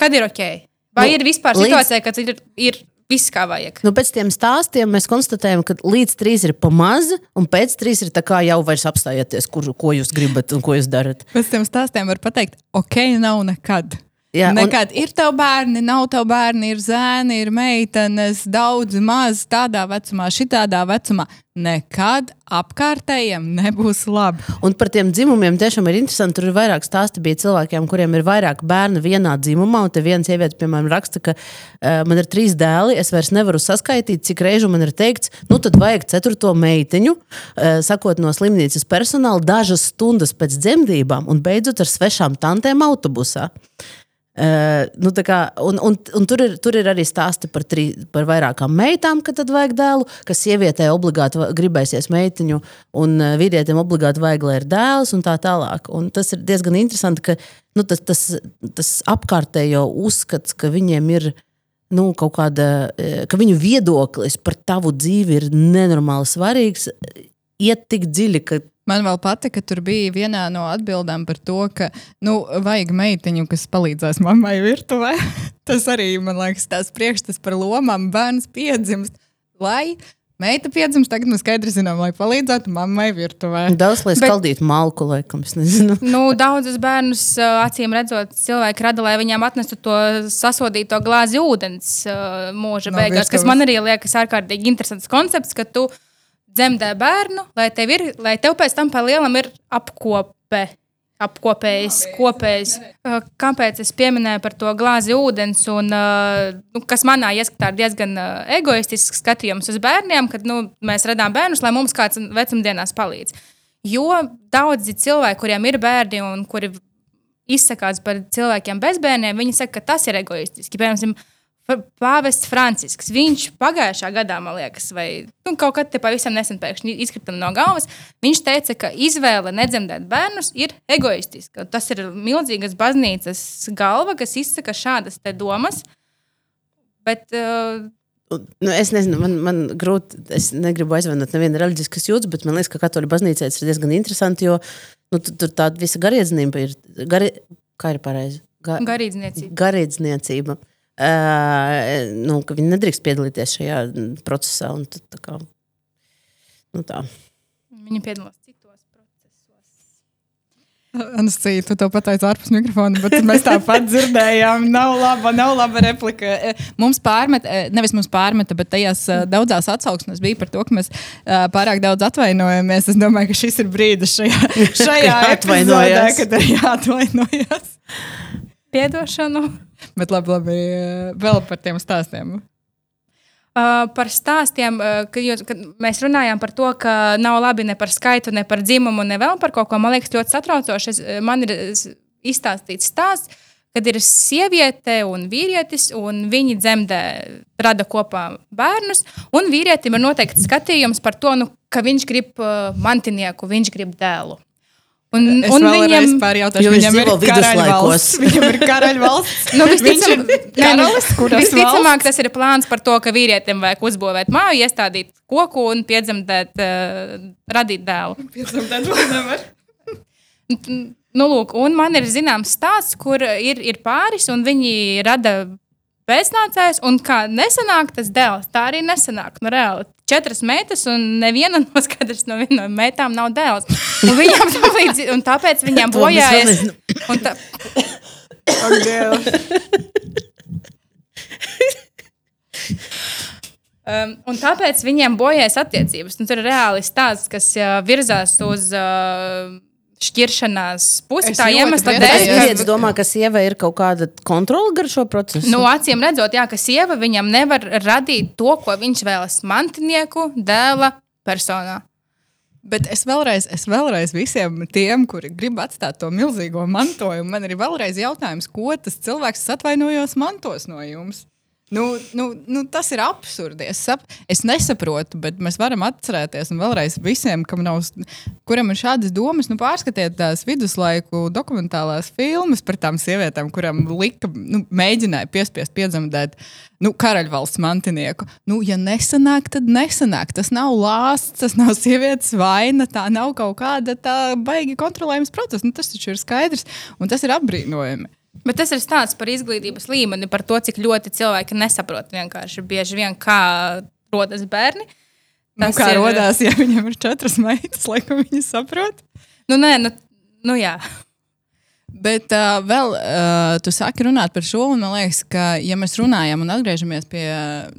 Kad ir ok? Vai Nu, ir vispār līdz- situācija, kad ir, ir viss kā vajag? Nu, pēc tam stāstiem mēs konstatējam, ka līdz trīs ir pa maz, un pēc trīs ir jau vairs apstājieties, kur, ko jūs gribat un ko jūs darat. Pēc tam stāstiem var pateikt, ok, nav nekad. Jā, un- Nekad ir tev bērni, nav tev bērni, ir zēni, ir meitenes, daudz, maz, tādā vecumā, šitādā vecumā. Nekad apkārtējiem nebūs labi. Un par tiem dzimumiem tiešām ir interesanti. Tur ir vairāk stāstu bija cilvēkiem, kuriem ir vairāk bērnu vienā dzimumā. Un te viens sieviete, piemēram, raksta, ka uh, man ir trīs dēli, es vairs nevaru saskaitīt, cik reižu man ir teikts, nu tad vajag ceturto meiteņu, uh, sakot no slimnīcas personāla, dažas stundas pēc dzemdībām un beidzot ar svešām tantēm autobusā. Uh, nu, kā, un, un, un tur, ir, tur ir arī stāsti par, tri, par vairākām meitām, kad tad vajag dēlu, kas sievietē obligāti gribēsies meitiņu, un uh, vīrietim obligāti vajag, lai ir dēls, un tā tālāk. Un tas ir diezgan interesanti, ka nu, tas, tas, tas apkārtējo uzskats, ka viņiem ir nu, kāda, eh, ka viņu viedoklis par tavu dzīvi ir nenormāli svarīgs, iet tik dziļi, ka Man vēl patika, ka tur bija vienā no atbildēm par to, ka, nu, vajag meitiņu, kas palīdzēs mammai virtuvē. <laughs> Tas arī, man liekas, tās priekšstats par lomām bērns piedzimst. Lai meita piedzimst, tagad mēs skaidri zinām, lai palīdzētu mammai virtuvē. daudz lai Bet- skaldītu malku, laikam, es nezinu. Nu, Daudzus bērnus, acīm redzot, cilvēki rada, lai viņiem atnestu to sasodīto glāzi ūdens mūža No beigās. Kas virtuves. man arī liekas ārkārtīgi interesants koncepts, ka tu dzemdē bērnu, lai tev, ir, lai tev pēc tam pa lielam ir apkope. Apkopējis, kopējis. Ā, Kāpēc es pieminēju par to glāzi ūdens, un, ā, nu, kas manā ieskatā ir diezgan ā, egoistisks skatījums uz bērniem, kad nu, mēs redzam bērnus, lai mums kāds vecumdienās palīdz. Jo daudzi cilvēki, kuriem ir bērni un kuri izsakās par cilvēkiem bez bērniem, viņi saka, ka tas ir egoistiski. Piemēram, Pāvests Francisks. Viņš pagājušā gadā, man liekas, vai nu, kaut kad te pavisam nesen pēkšņi izkrita no galvas. Viņš teica, ka izvēle nedzemdēt bērnus ir egoistiska. Tas ir milzīgas baznīcas galva, kas izsaka šādas domas. Bet, uh, Nu, es nezinu, man, man grūti. Es negribu aizvainot nevienu reliģiskas jūtas, bet man liekas, ka katoļu baznīcā tas ir diezgan interesanti, jo nu, tu- tur tāda visa garīdzība ir. Gari, kā ir pareizi? Ga, garīdzniecība. garīdzniecība. Uh, nu, ka viņi nedrīkst piedalīties šajā procesā. un tad tā kā, Nu, tā. Viņi piedalās citos procesos. Anastasija, tu to pateici ārpus mikrofona, bet mēs tāpat dzirdējām. Nav laba, nav laba replika. Mums pārmet, e, nevis mums pārmeta, bet tajās daudzās atsauksmēs bija par to, ka mēs pārāk daudz atvainojamies. Es domāju, ka šis ir brīdis šajā, <laughs> šajā Jāatvainojas. kad ir jāatvainojas. Piedošanu. <laughs> Bet labi, labi, e, vēl par tiem stāstiem. Uh, par stāstiem, uh, ka, jūs, kad mēs runājām par to, ka nav labi ne par skaitu, ne par dzimumu, ne vēl par kaut ko. Man liekas, ļoti satraucoši. Man ir izstāstīts stāsts, kad ir sieviete un vīrietis, un viņi dzemdē, rada kopā bērnus. Un vīrietim ir noteikti skatījums par to, nu, ka viņš grib mantinieku, viņš grib dēlu. Un, Es un viņam, viņš viņam ir karaļvalsts. <laughs> Viņam ir karaļvalsts. Nu, Viņš visticam, <laughs> nu, karalis, visticamāk, tas ir plāns par to, ka vīrietim vajag uzbūvēt māju, iestādīt koku un piedzemdēt, uh, radīt dēlu. <laughs> Nu, lūk, un man ir zināms stāsts, kur ir, ir pāris, un viņi rada pēcnācējus, un kā nesanāk tas dēls, tā arī nesanāk. Nu, reāli, četras meitas, un neviena <laughs> no skaidrs no vienām no meitām nav dēls. Un tam līdzi, un tāpēc vēl bojājas. un tā- Um, un tāpēc viņiem bojājas attiecības. Nu, tur ir reāli stāsts, kas uh, virzās uz uh, šķiršanās pusi. Es Tā iemesla dēļ, Es ka vīrietis domā, ka sievai ir kaut kāda kontrola gar šo procesu. Nu, acīm redzot, jā, ka sieva viņam nevar radīt to, ko viņš vēlas mantinieku, dēla personā. Bet es vēlreiz, es vēlreiz visiem tiem, kuri grib atstāt to milzīgo mantojumu, man ir vēlreiz jautājums, ko tas cilvēks, atvainojos, mantos no jums. Nu, nu, nu, tas ir absurdi. Es, sap, es nesaprotu, bet mēs varam atcerēties, un vēlreiz visiem, nav, kuram ir šādas domas, nu, pārskatiet tās viduslaiku dokumentālās filmas par tām sievietēm, kurām lika, nu, mēģināja piespiest piedzemdēt nu, karaļvalsts mantinieku. Nu, ja nesanāk, tad nesanāk. Tas nav lāsts, tas nav sievietes vaina, tā nav kaut kāda tā baigi kontrolējums process. Nu, tas taču ir skaidrs, un tas ir apbrīnojami. Bet tas ir stāsts par izglītības līmeni, par to, cik ļoti cilvēki nesaprot vienkārši bieži vien, kā rodas bērni. Nu, Tas kā ir- rodās, ja viņam ir četras meitas, laikam viņi saprot. Nu, nē, nu, nu jā. Bet uh, vēl uh, tu sāki runāt par šo, un man liekas, ka, ja mēs runājam un atgriežamies pie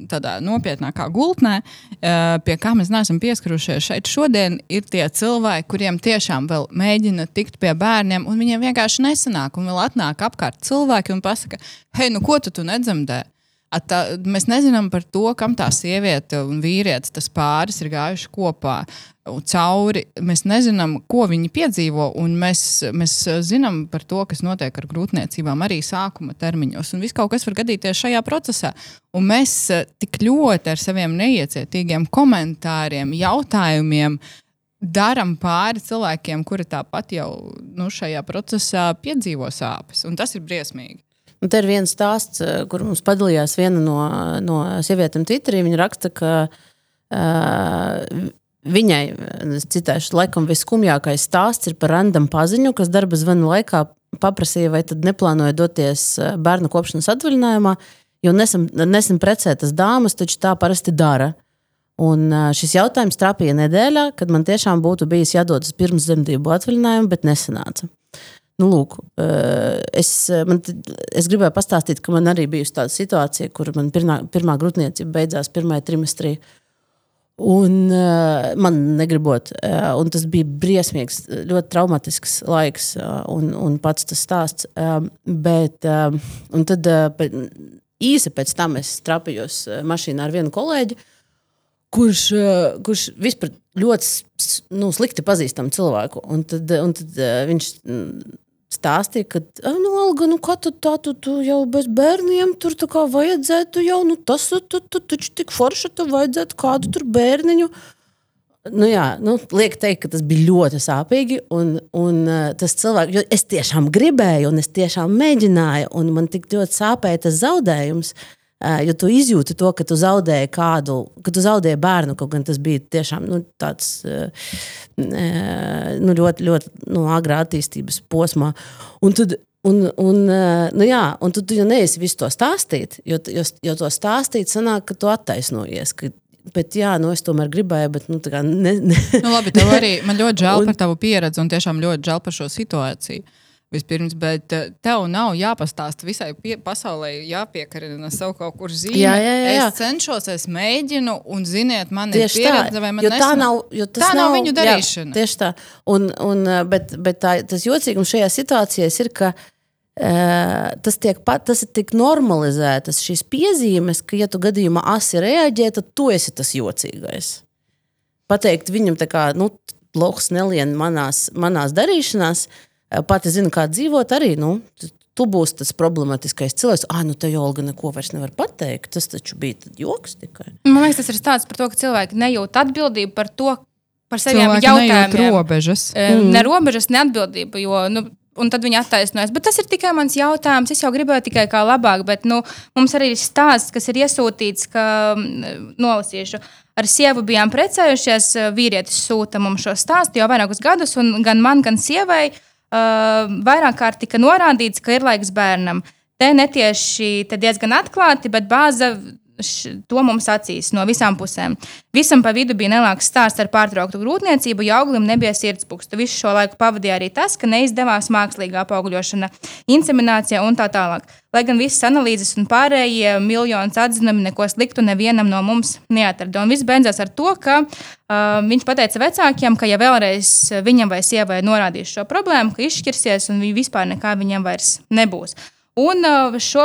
tādā nopietnākā gultnē, uh, pie kā mēs neesam pieskarušies šeit šodien, ir tie cilvēki, kuriem tiešām vēl mēģina tikt pie bērniem, un viņiem vienkārši nesanāk. Un vēl atnāk apkārt cilvēki un pasaka, hei, nu ko tu, tu nedzemdē? Tā, mēs nezinām par to, kam tā sieviete un vīrietis, tas pāris ir gājuši kopā cauri. Mēs nezinām, ko viņi piedzīvo, un mēs, mēs zinām par to, kas notiek ar grūtniecībām arī sākuma termiņos. Un viss kaut kas var gadīties šajā procesā. Un mēs tik ļoti ar saviem neiecietīgiem komentāriem, jautājumiem darām pāri cilvēkiem, kuri tāpat jau nu, šajā procesā piedzīvo sāpes. Un tas ir briesmīgi. Un te ir viens stāsts, eh, kur mums padalījās viena no, no sievietēm Twitterī. Viņa raksta, ka uh, viņai, citēšu, laikam visskumjākais stāsts ir par randam paziņu, kas darba zvana laikā paprasīja, vai tad neplānoja doties eh, bērnu kopšanas atvaļinājumā, jo nesen, nesen precētas dāmas taču tā parasti dara. Un šis jautājums trapīja nedēļā, kad man tiešām būtu bijis jādodas pirms dzemdību atvaļinājuma, bet nesanāca. Nu, lūk, es, man, es gribēju pastāstīt, ka man arī bija tāda situācija, kur man pirmā, pirmā grūtniecība beidzās pirmajā trimestrī. Un uh, man negribot, un tas bija briesmīgs, ļoti traumatisks laiks, un, un pats tas stāsts. Bet, tad īsi pēc tam es trapījos mašīnā ar vienu kolēģi, kurš, eh, kurš vispār ļoti nu, slikti pazīstam cilvēku. Un tad, un tad eh, viņš stāstīja, ka, nu, Alga, nu, kā tu tā, tu, tu jau bez bērniem tur tā kā vajadzētu, jau, nu, tas, tu, tu taču tik forši, tu vajadzētu kādu tur bērniņu. Nu, jā, nu, liek teikt, ka tas bija ļoti sāpīgi. Un, un uh, tas cilvēks, jo es tiešām gribēju, un es tiešām mēģināju, un man tik ļoti sāpēja tas zaudējums. Uh, Jo tu izjūti to, ka tu zaudēji kādu, ka tu zaudēji bērnu, kaut gan tas bija tiešām nu, tāds nu, ļoti, ļoti nu, agrā attīstības posmā. Un tad, Un, un, nu jā, un tu, tu jau neesi visu to stāstīt, jo, jo, jo to stāstīt, sanāk, ka tu attaisnojies. Ka, bet, jā, nu, es tomēr gribēju, bet, nu, tā kā ne. ne. Nu, labi, tev <laughs> arī man ļoti žēl un, par tavu pieredzi un tiešām ļoti žēl par šo situāciju. Uh, Vispirms, bet eh, tev nav jāpastāsta visai pie, pasaulē, jāpiekarina sev kaut kur zīmē. Jā, jā, jā. Es cenšos, es mēģinu, un, ziniet, man tieši ir pieredze, vai man jo tā nav, jo tā nav, nav viņu darīšana. Jā, tieši tā. Un, un, eh, bet bet tā, tas jocīgums šajā situācijā ir, ka uh, tas tiek, tas tiek normalizētas šīs piezīmes, ka, ja tu gadījumā asi reaģē, tad tu esi tas jocīgais. Pateikt viņam, ka nu, loks nelien manās, manās darīšanās, uh, pati zina, kā dzīvot, arī nu, tu būsi tas problemātiskais cilvēks. Ah, nu te jau Olga neko vairs nevar pateikt. Tas taču bija joks tikai. Man liekas, tas ir stāsts par to, ka cilvēki nejūt atbildību par to, par saviem cilvēki jautājumiem. Robežas. Mm. Ne robežas, ne atbildību. Jo, nu, un tad viņi attaisnojas. Bet tas ir tikai mans jautājums. Es jau gribēju tikai kā labāk, bet nu, mums arī ir stāsts, kas ir iesūtīts, ka nolasīšu. Ar sievu bijām precējušies, vīrietis sūta mums šo stāstu jau vairākus gadus, un gan man, gan sievai vairāk kārt tika norādīts, ka ir laiks bērnam. Te netieši diezgan atklāti, bet bāza š, to mums acīs no visām pusēm. Visam pa vidu bija neliels stāsts ar pārtrauktu grūtniecību, jo auglim nebija sirdspūksta. Visu šo laiku pavadīja arī tas, ka neizdevās mākslīgā apaugļošana, inseminācija un tā tālāk. Lai gan visas analīzes un pārējie miljonus atzinumi neko sliktu nevienam no mums neatrada. Un viss beidzās ar to, ka uh, viņš pateica vecākiem, ka ja vēlreiz viņam vai sievai norādīs šo problēmu, ka izšķirsies un vispār nekā viņam vairs nebūs. Un uh, šo,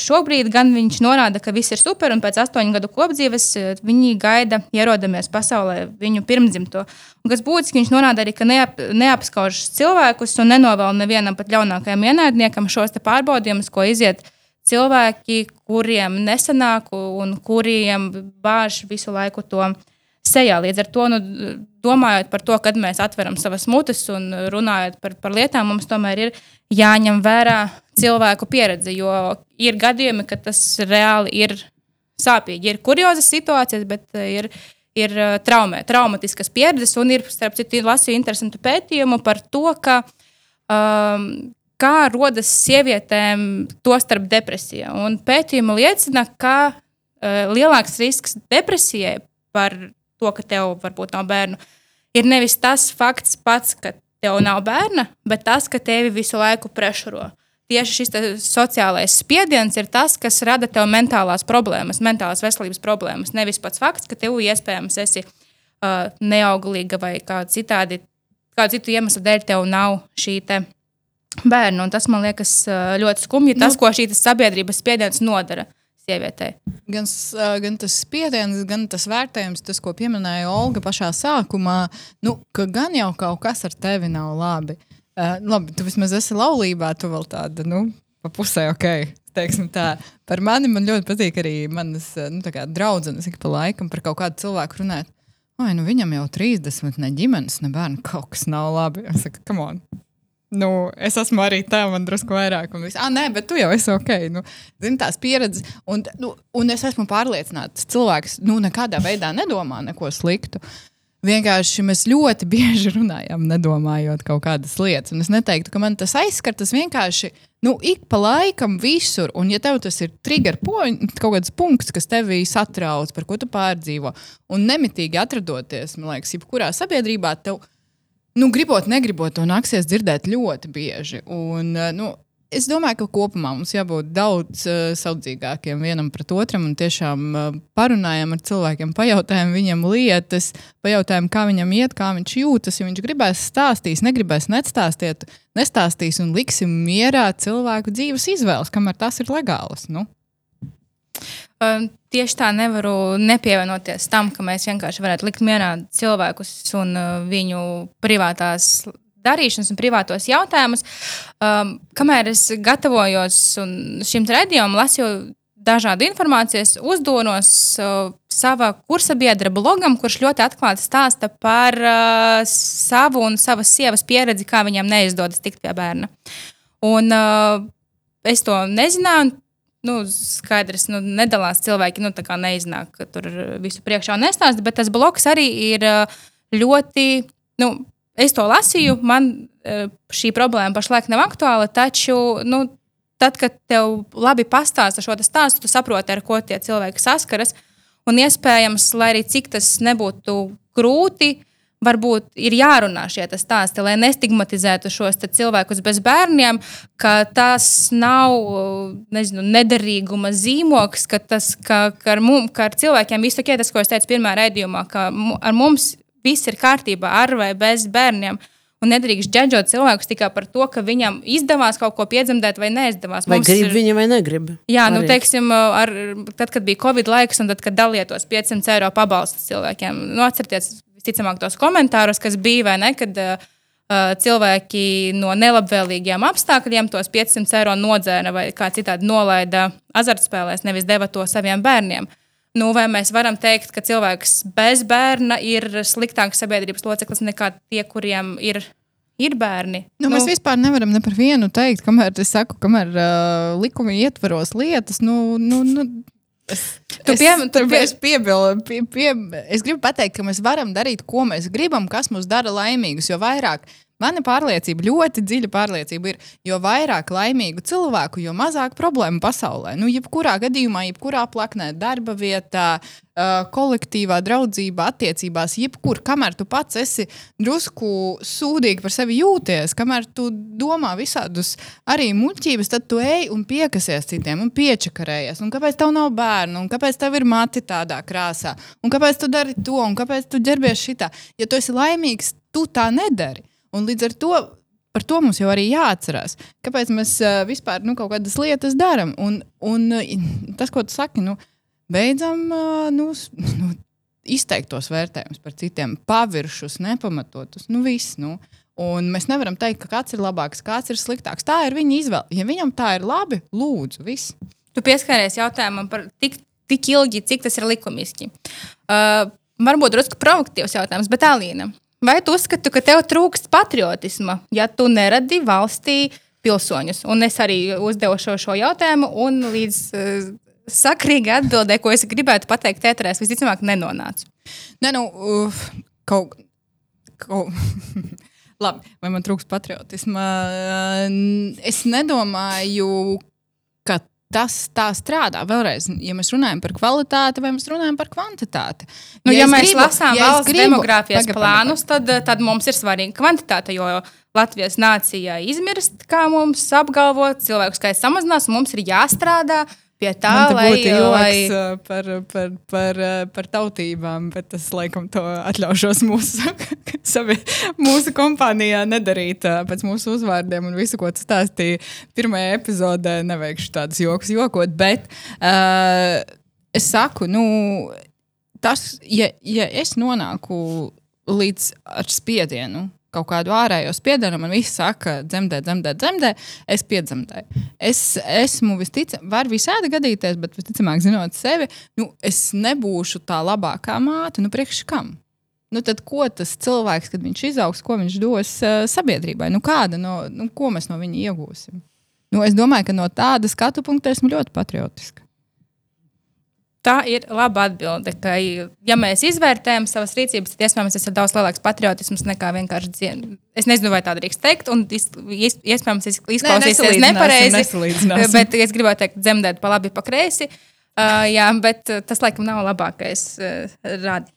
šobrīd gan viņš norāda, ka viss ir super, un pēc astoņu gadu kopdzīves uh, viņi gaida, ierodamies pasaulē, viņu pirmdzimto. Un, kas būtiski, viņš norāda arī, ka neap, neapskauž cilvēkus un nenovēl nevienam pat ļaunākajam ienaidniekam šos pārbaudījumus, ko iziet cilvēki, kuriem nesanāk un kuriem bāž visu laiku to sejā. Līdz ar to, nu, domājot par to, kad mēs atveram savas mutes un runājot par, par lietām, mums tomēr ir jāņem vērā cilvēku pieredze. Jo ir gadījumi, kad tas reāli ir sāpīgi. Ir kuriozas situācijas, bet eh, ir, ir eh, traumē, traumatiskas pieredzes. Un ir, starp citu, lasīju interesantu pētījumu par to, ka. Um, kā rodas sievietēm, tostarp depresija. Un pētījumi liecina, ka uh, lielāks risks depresijai par to, ka tev varbūt nav bērnu, ir nevis tas fakts pats, ka tev nav bērna, bet tas, ka tevi visu laiku prešuro. Tieši šis sociālais spiediens ir tas, kas rada tev mentālās problēmas, mentālās veselības problēmas. Nevis pats fakts, ka tev iespējams esi uh, neauglīga vai kāda citādi, kādu citu iemeslu dēļ tev nav šī bērna. Un tas man liekas uh, ļoti skumji. Tas, nu. ko šī sabiedrības spiediens nodara sievietei. Gan, gan tas spiediens, gan tas vērtējums, tas, ko pieminēja Olga pašā sākumā, nu, ka gan jau kaut kas ar tevi nav labi. Uh, labi, tu vismaz esi laulībā, tu vēl tāda, nu, pa pusē ok. Teiksim tā. Par mani man ļoti patīk arī manas nu, draudzenes, ik pa laikam par kaut kādu cilvēku runāt. Oi, nu viņam jau 30, ne ģimenes, ne bērnu, kaut kas nav labi. Es saku, come on. Nu, es esmu arī tā, man drusku vairāk. Un viss, ah, nē, bet tu jau esi ok. Nu, zini, tās pieredzes. Un, nu, un es esmu pārliecināta, ka cilvēks nu, nekādā veidā nedomā neko sliktu. Vienkārši mēs ļoti bieži runājam, nedomājot kaut kādas lietas. Un es neteiktu, ka man tas aizskar. Tas vienkārši nu, ik pa laikam visur. Un, ja tev tas ir trigger point, kaut kāds punkts, kas tevi satrauc, par ko tu pārdzīvo, un nemitīgi atrodoties, man liekas, jebkurā sabiedrībā, tev nu, gribot, negribot, to nāksies dzirdēt ļoti bieži. Un, eh, nu, es domāju, ka kopumā mums jābūt daudz uh, saudzīgākiem vienam pret otram un tiešām uh, parunājam ar cilvēkiem, pajautājam viņam lietas, pajautājam, kā viņam iet, kā viņš jūtas. Ja viņš gribēs stāstīt, negribēs nestāstīt, nestāstīs un liksim mierā cilvēku dzīves izvēles, kamēr tas ir legāls. Nu. Tieši tā nevaru nepievienoties tam, ka mēs vienkārši varētu likt mierā cilvēkus un uh, viņu privātās darīšanas un privātos jautājumus. Um, kamēr es gatavojos šim raidījumam, lasīju dažādu informāciju, uzdonos uh, sava kursa biedra blogam, kurš ļoti atklāti stāsta par uh, savu un savas sievas pieredzi, kā viņam neizdodas tikt pie bērna. Un, uh, es to nezināju. un nu, skaidrs, nu, nedalās cilvēki, nu, tā kā neiznāk ka tur visu priekšā un nestāsta, bet tas bloks arī ir ļoti, nu, es to lasīju, man šī problēma pašlaik nav aktuāla, taču, nu, tad, kad tev labi pastāsta šo stāstu, tu saproti, ar ko tie cilvēki saskaras, un iespējams, lai arī cik tas nebūtu grūti, varbūt ir jārunā šie stāsti, lai nestigmatizētu šos cilvēkus bez bērniem, ka tas nav nezinu, nederīguma zīmoks, ka, tas, ka, ka, ar mum, ka ar cilvēkiem viss ok, tas, ko es teicu pirmā raidījumā, ka ar mums viss ir kārtībā ar vai bez bērniem. Un nedrīkst džudžot cilvēkus tikai par to, ka viņam izdevās kaut ko piedzemdēt vai neizdevās. Vai Mums grib ir- viņa vai negrib? Jā, nu, Arī. teiksim, ar, tad, kad bija Covid laiks, un tad, kad dalījos 500 eiro pabalstu cilvēkiem, nu, atcerieties, visticamāk, tos komentārus, kas bija, vai ne, kad uh, cilvēki no nelabvēlīgiem apstākļiem tos 500 eiro nodzēra vai kā citādi nolaida azartspēlēs, nevis deva to saviem bērniem. Nu, vai mēs varam teikt, ka cilvēks bez bērna ir sliktāks sabiedrības loceklis nekā tie, kuriem ir, ir bērni? Nu, mēs vispār nevaram ne par vienu teikt, kamēr es saku, kamēr uh, likumi ietvaros lietas. Nu, nu, nu, Tu es, pie- tu pie- es, piebil, pie, pie, es gribu pateikt, ka mēs varam darīt, ko mēs gribam, kas mūs dara laimīgus. Jo vairāk mana pārliecība, ļoti dziļa pārliecība ir, jo vairāk laimīgu cilvēku, jo mazāk problēmu pasaulē. Nu, jebkurā gadījumā, jebkurā plaknē, darba vietā, kolektīvā, draudzībā, attiecībās, jebkur, kamēr tu pats esi drusku sūdīgi par sevi jūties, kamēr tu domā visādus arī muļķības, tad tu ej un piekasies citiem un piečakarējies. Un kāpēc tev nav bērnu, un kāpēc tev ir mati tādā krāsā, un kāpēc tu dari to, un kāpēc tu ģērbies šitā. Ja tu esi laimīgs, tu tā nedari. Un līdz ar to par to mums jau arī jāatcerās. Kāpēc mēs uh, vispār nu, kaut kādas lietas darām? Un, un uh, tas, ko tu saki, nu, beidzam uh, nu, nu, izteikt tos vērtējumus par citiem, paviršus, nepamatotus. Nu, viss, nu. Un mēs nevaram teikt, ka kāds ir labāks, kāds ir sliktāks. Tā ir viņa izvēle. Ja viņam tā ir labi, lūdzu, viss. Tu pieskaries jautājumam par tik, tik ilgi, cik tas ir likumiski. Uh, varbūt drusku provokatīvs jautājums, bet Alīna, vai tu uzskati, ka tev trūkst patriotisma, ja tu neradi valstī pilsoņus? Un es arī uzdevu šo, šo jautājumu, un līdz uh, sakrīgi atbildē, ko es gribētu pateikt, ēterēs visticamāk nenonācu. Nē, nu, uh, kaut kā. <laughs> Labi, vai man trūks patriotisma? Es nedomāju, tas tā strādā. Vēlreiz, ja mēs runājam par kvalitāti vai mēs runājam par kvantitāti. Nu, ja, ja mēs gribu- lasām ja valsts gribu- demogrāfijas Pagaid, plānus, tad, tad mums ir svarīga kvantitāte, jo Latvijas nācija izmirst, kā mums apgalvo, cilvēku skaits samazinās, mums ir jāstrādā pie tā, lai, būtu joks lai uh, par, par, par, uh, par tautībām, bet es laikam to atļaušos mūsu, <laughs> savi, mūsu kompānijā nedarīt uh, pēc mūsu uzvārdiem un visu, ko tu stāstīji. Pirmajā epizodē neveikšu tādus joks, jokot, bet uh, es saku, nu, tas, ja, ja es nonāku līdz ar spiedienu, kaut kādu ārējo spiedienu, man viss saka, dzemdē, dzemdē, dzemdē, es piedzemdēju. Es esmu visticamāk, var visādi gadīties, bet visticamāk, zinot sevi, nu, es nebūšu tā labākā māte, nu, priekš kam? Nu, tad ko tas cilvēks, kad viņš izaugs, ko viņš dos uh, sabiedrībai? Nu, kāda no, nu, ko mēs no viņa iegūsim? Nu, es domāju, ka no tāda skatu punkta esmu ļoti patriotiska. Tā ir laba atbilde, ka, ja mēs izvērtējam savas rīcības, tad iespējams tas ir daudz lielāks patriotisms nekā vienkārši dziedāt. Es nezinu, vai tā drīkst teikt, un iespējams izklausīsies nesalīdzināsim, nepareizi. Bet es gribēju teikt, dzemdēt pa labi, pa kreisi. Uh, jā, bet tas laikam nav labākais uh, rād,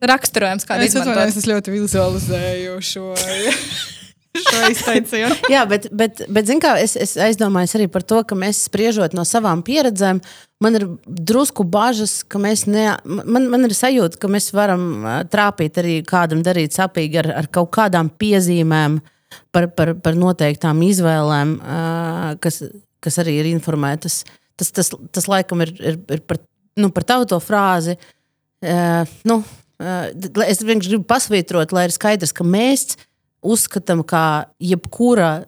raksturojums, kādu Es atvainojos, es ļoti vizualizēju šo, <laughs> <laughs> šo izteicienu. <laughs> Jā, bet, bet, bet zin kā, es, es aizdomājos arī par to, ka mēs spriežot no savām pieredzēm, man ir drusku bažas, ka mēs ne, man, man ir sajūta, ka mēs varam trāpīt arī kādam darīt sapīgi ar, ar kaut kādām piezīmēm par, par, par noteiktām izvēlēm, kas, kas arī ir informētas. Tas, tas, tas laikam ir, ir, ir par, nu, par tauto frāzi. Uh, nu, uh, es vienkārši gribu pasvītrot, lai ir skaidrs, ka mēs uzskatām, ka jebkura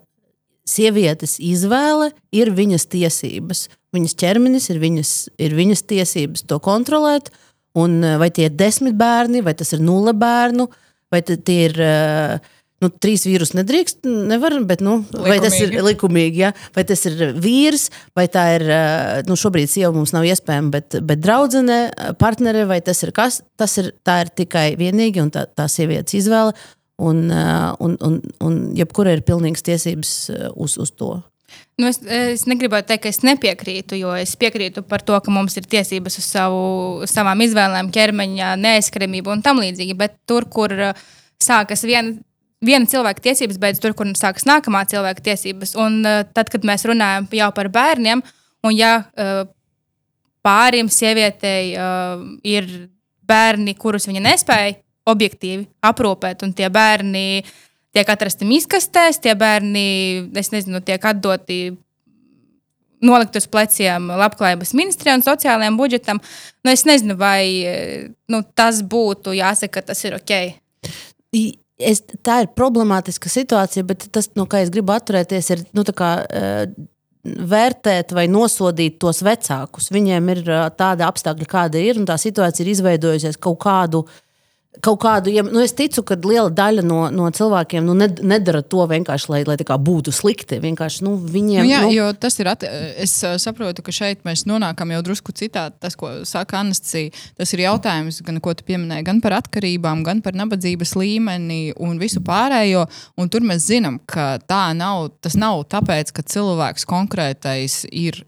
sievietes izvēle ir viņas tiesības. Viņas ķermenis ir viņas, ir viņas tiesības to kontrolēt. Un, eh, vai tie ir desmit bērni, vai tas ir nulle bērnu, vai tie ir. eh, Nu, trīs vīrus nedrīkst, nevar, bet nu, vai tas ir Likumīgi. likumīgi, ja? vai tas ir vīrs, vai tā ir, eh, nu, šobrīd sieva mums nav iespējama, bet, bet draudzene, partnere, vai tas ir kas, tas ir, tā ir tikai vienīgi un tā, tā sievietes izvēle, un, eh, un, un, un jebkura ir pilnīgas tiesības eh, uz, uz to. Nu, es, es negribētu teikt, ka es nepiekrītu, jo es piekrītu par to, ka mums ir tiesības uz savu, savām izvēlēm, ķermeņa neaizskaramību un tam līdzīgi. Bet tur, kur uh, sākas viena, viena cilvēka tiesības, beidzas tur, kur sākas nākamā cilvēka tiesības. Un tad, kad mēs runājam jau par bērniem, un ja pārim sievietei ir bērni, kurus viņa nespēja objektīvi aprūpēt, un tie bērni tiek atrasti miskastēs, tie bērni, es nezinu, tiek atdoti nolikt uz pleciem labklājības ministrijai un sociālajiem budžetam. Nu, es nezinu, vai eh, nu, tas būtu jāsaka, ka tas ir ok. Es, tā ir problemātiska situācija, bet tas, no kā es gribu atturēties, ir nu, kā, uh, vērtēt vai nosodīt tos vecākus. Viņiem ir uh, tāda apstākļa, kāda ir, un tā situācija ir izveidojusies kaut kādu. Kaut kādu, ja, nu es ticu, ka liela daļa no, no cilvēkiem nu, ned, nedara to vienkārši, lai, lai būtu slikti. Vienkārši nu, viņiem Nu, jā, nu, jo tas ir. At... Es uh, saprotu, ka šeit mēs nonākam jau drusku citādi. Tas, ko saka Anastasija, tas ir jautājums, gan, ko tu pieminēji, gan par atkarībām, gan par nabadzības līmeni un visu pārējo. Un tur mēs zinām, ka tā nav. Tas nav tāpēc, ka cilvēks konkrētais ir.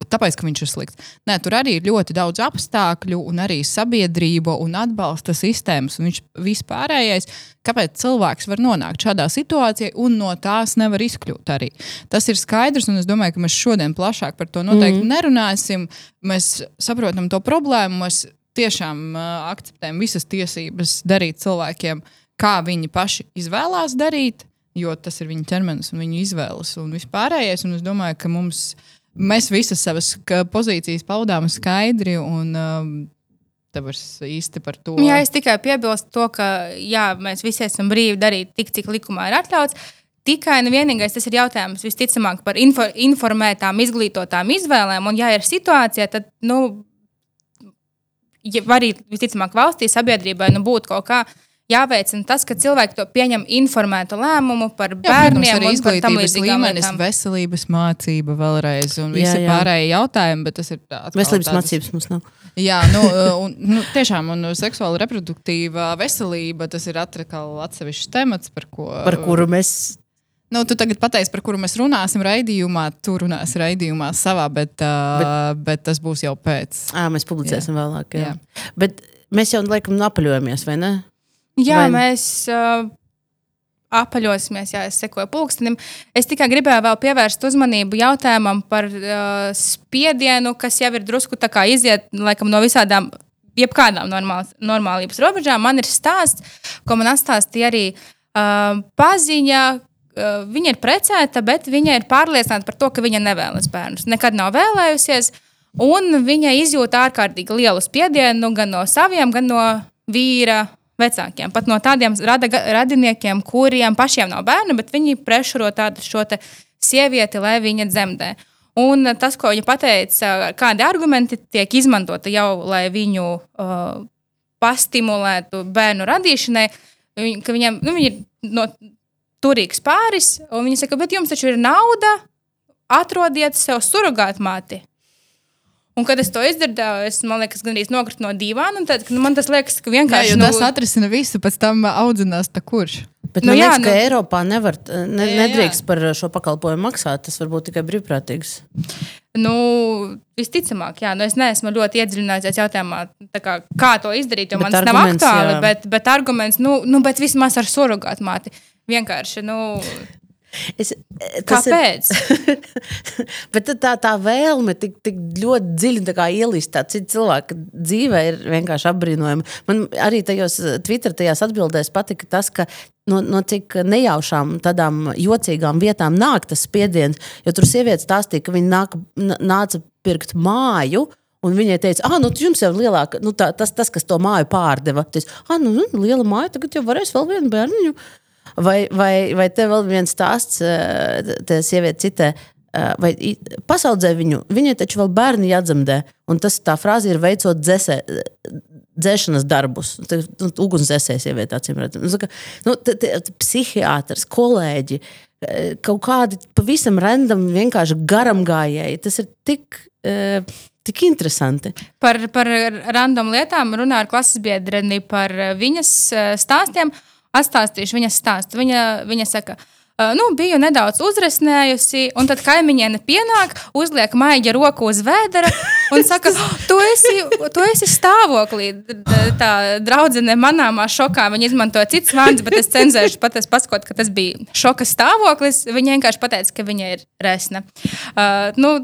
Tāpēc, ka viņš ir slikts. Nē, tur arī ir ļoti daudz apstākļu, un arī sabiedrība un atbalsta sistēmas, un viņš vispārējais, kāpēc cilvēks var nonākt šādā situācijā un no tās nevar izkļūt arī. Tas ir skaidrs, un es domāju, ka mēs šodien plašāk par to noteikti mm. nerunāsim. Mēs saprotam to problēmu, mēs tiešām uh, akceptējam visas tiesības darīt cilvēkiem, kā viņi paši izvēlās darīt, jo tas ir viņu ķermenis un viņu izvēles un vispārējais. Un es domāju, ka mums, mēs visas savas pozīcijas paudām skaidri un um, ir īsti par to. Jā, es tikai piebilstu to, ka jā, mēs visi esam brīvi darīt tik, cik likumā ir atļauts. Tikai un vienīgais tas ir jautājums visticamāk par info, informētām, izglītotām izvēlēm. Un, ja ir situācija, tad nu, ja arī visticamāk valstī, sabiedrībai nu, būtu kaut kā jāveicina tas, ka cilvēki to pieņem informētu lēmumu par Jā, bērniem protams, arī un par tam izglītības līmenis, lietām. veselības mācība vēlreiz un visi Jā, jā. pārējie jautājumi, bet tas ir tāds. veselības mācības mums nav. Jā, nu, un, nu, tiešām, un seksuāla reproduktīva veselība, tas ir atkal atsevišķs temats, par ko. Par kuru mēs Nu, tu tagad pateiksi, par kuru mēs runāsim raidījumā. Tu runāsi raidījumā savā, bet, uh, bet, bet tas būs jau pēc. à, mēs publicēsim jā. vēlāk. Jā. Jā. Jā. Bet mēs jau laikam napaļojamies, vai ne? Jā, Vai- mēs uh, apaļosimies, ja es sekoju pulkstenim. Es tikai gribēju vēl pievērst uzmanību jautājumam par uh, spiedienu, kas jau ir drusku iziet laikam, no visādām, jebkādām normāl, normālības robežām. Man ir stāsts, ko man atstāstīja arī uh, paziņa. Uh, viņa ir precēta, bet viņa ir pārliecināta par to, ka viņa nevēlas bērnus. Nekad nav vēlējusies, un viņa izjūt ārkārtīgi lielu spiedienu gan no saviem, gan no vīra vecākiem. Pat no tādiem rada, radiniekiem, kuriem pašiem nav bērnu, bet viņi prešuro tādu šo sievieti, lai viņa dzemdē. Un tas, ko viņa teica, kādi argumenti tiek izmantoti jau, lai viņu uh, pastimulētu bērnu radīšanai, ka viņam nu, viņi ir no, turīgs pāris, un viņi saka, bet jums taču ir nauda, atrodiet sev surrogātu māti. Un, kad es to izdarīju, es liekas, gandrīz nokritu no dīvāna. Tad, nu, man tas liekas, ka vienkārši jā, nu, tas atrisina visu, pēc tam audzinās tā kurš. Bet nu, man jā, liekas, nu, ka Eiropā nevar, ne, jā, nedrīkst par šo pakalpojumu maksāt. Tas var būt tikai brīvprātīgs. Nu, visticamāk, jā, nu, es neesmu ļoti iedziļinājies jautājumā, kā, kā to izdarīt, jo man tas nav aktuāli. Jā. Bet, bet arguments, nu, nu bet vismaz ar surrogātu māti. Vienkārši. Nu, Es, Kāpēc? Ir, <laughs> bet tā, tā vēlme tik, tik ļoti dziļi ielīst citu cilvēku dzīvē ir vienkārši apbrīnojama. Man arī tajos eh, Twitter tajās atbildēs patika tas, ka no, no cik nejaušām, tādām jocīgām vietām nāk tas spiediens. Jo tur sieviete stāstīja, ka viņa nāk, nāca pirkt māju. Un viņai teica, ah, nu, jums jau ir lielāka, nu, tā, tas, tas, kas to māju pārdeva. Tas, ah, nu, nu, liela māja, tagad jau varēs vēl vienu bērnu. Vai, vai, vai te vēl viens stāsts, eh, te sieviete citē, eh, vai pasaudzē viņu, viņai taču vēl bērni jādzemdē. Un tas tā frāze ir veicot dzēsē, dzēšanas darbus. Nu, ugunsdzēsēs sieviete, acīm redzot. Nu, nu psihiatrs, kolēģi, eh, kaut kādi pavisam randam, vienkārši garam gājēji. Tas ir tik. Uh, Tik interesanti. Par, par random lietām runā ar klases biedreni par viņas stāstiem. Uh, Atstāstīšu viņas stāstu. Viņa, viņa saka, nu, biju nedaudz uzresnējusi, un tad kaimiņiene pienāk, uzliek maija roku uz vēdera un saka, <laughs> tu esi, tu esi stāvoklī. Tā draudzene manāmā šokā, viņa izmantoja citas vārdus, bet es cenzēšu pateikt, pasakot, ka tas bija šoka stāvoklis. Viņa vienkārši pateica, ka viņa ir resna. Uh, nu,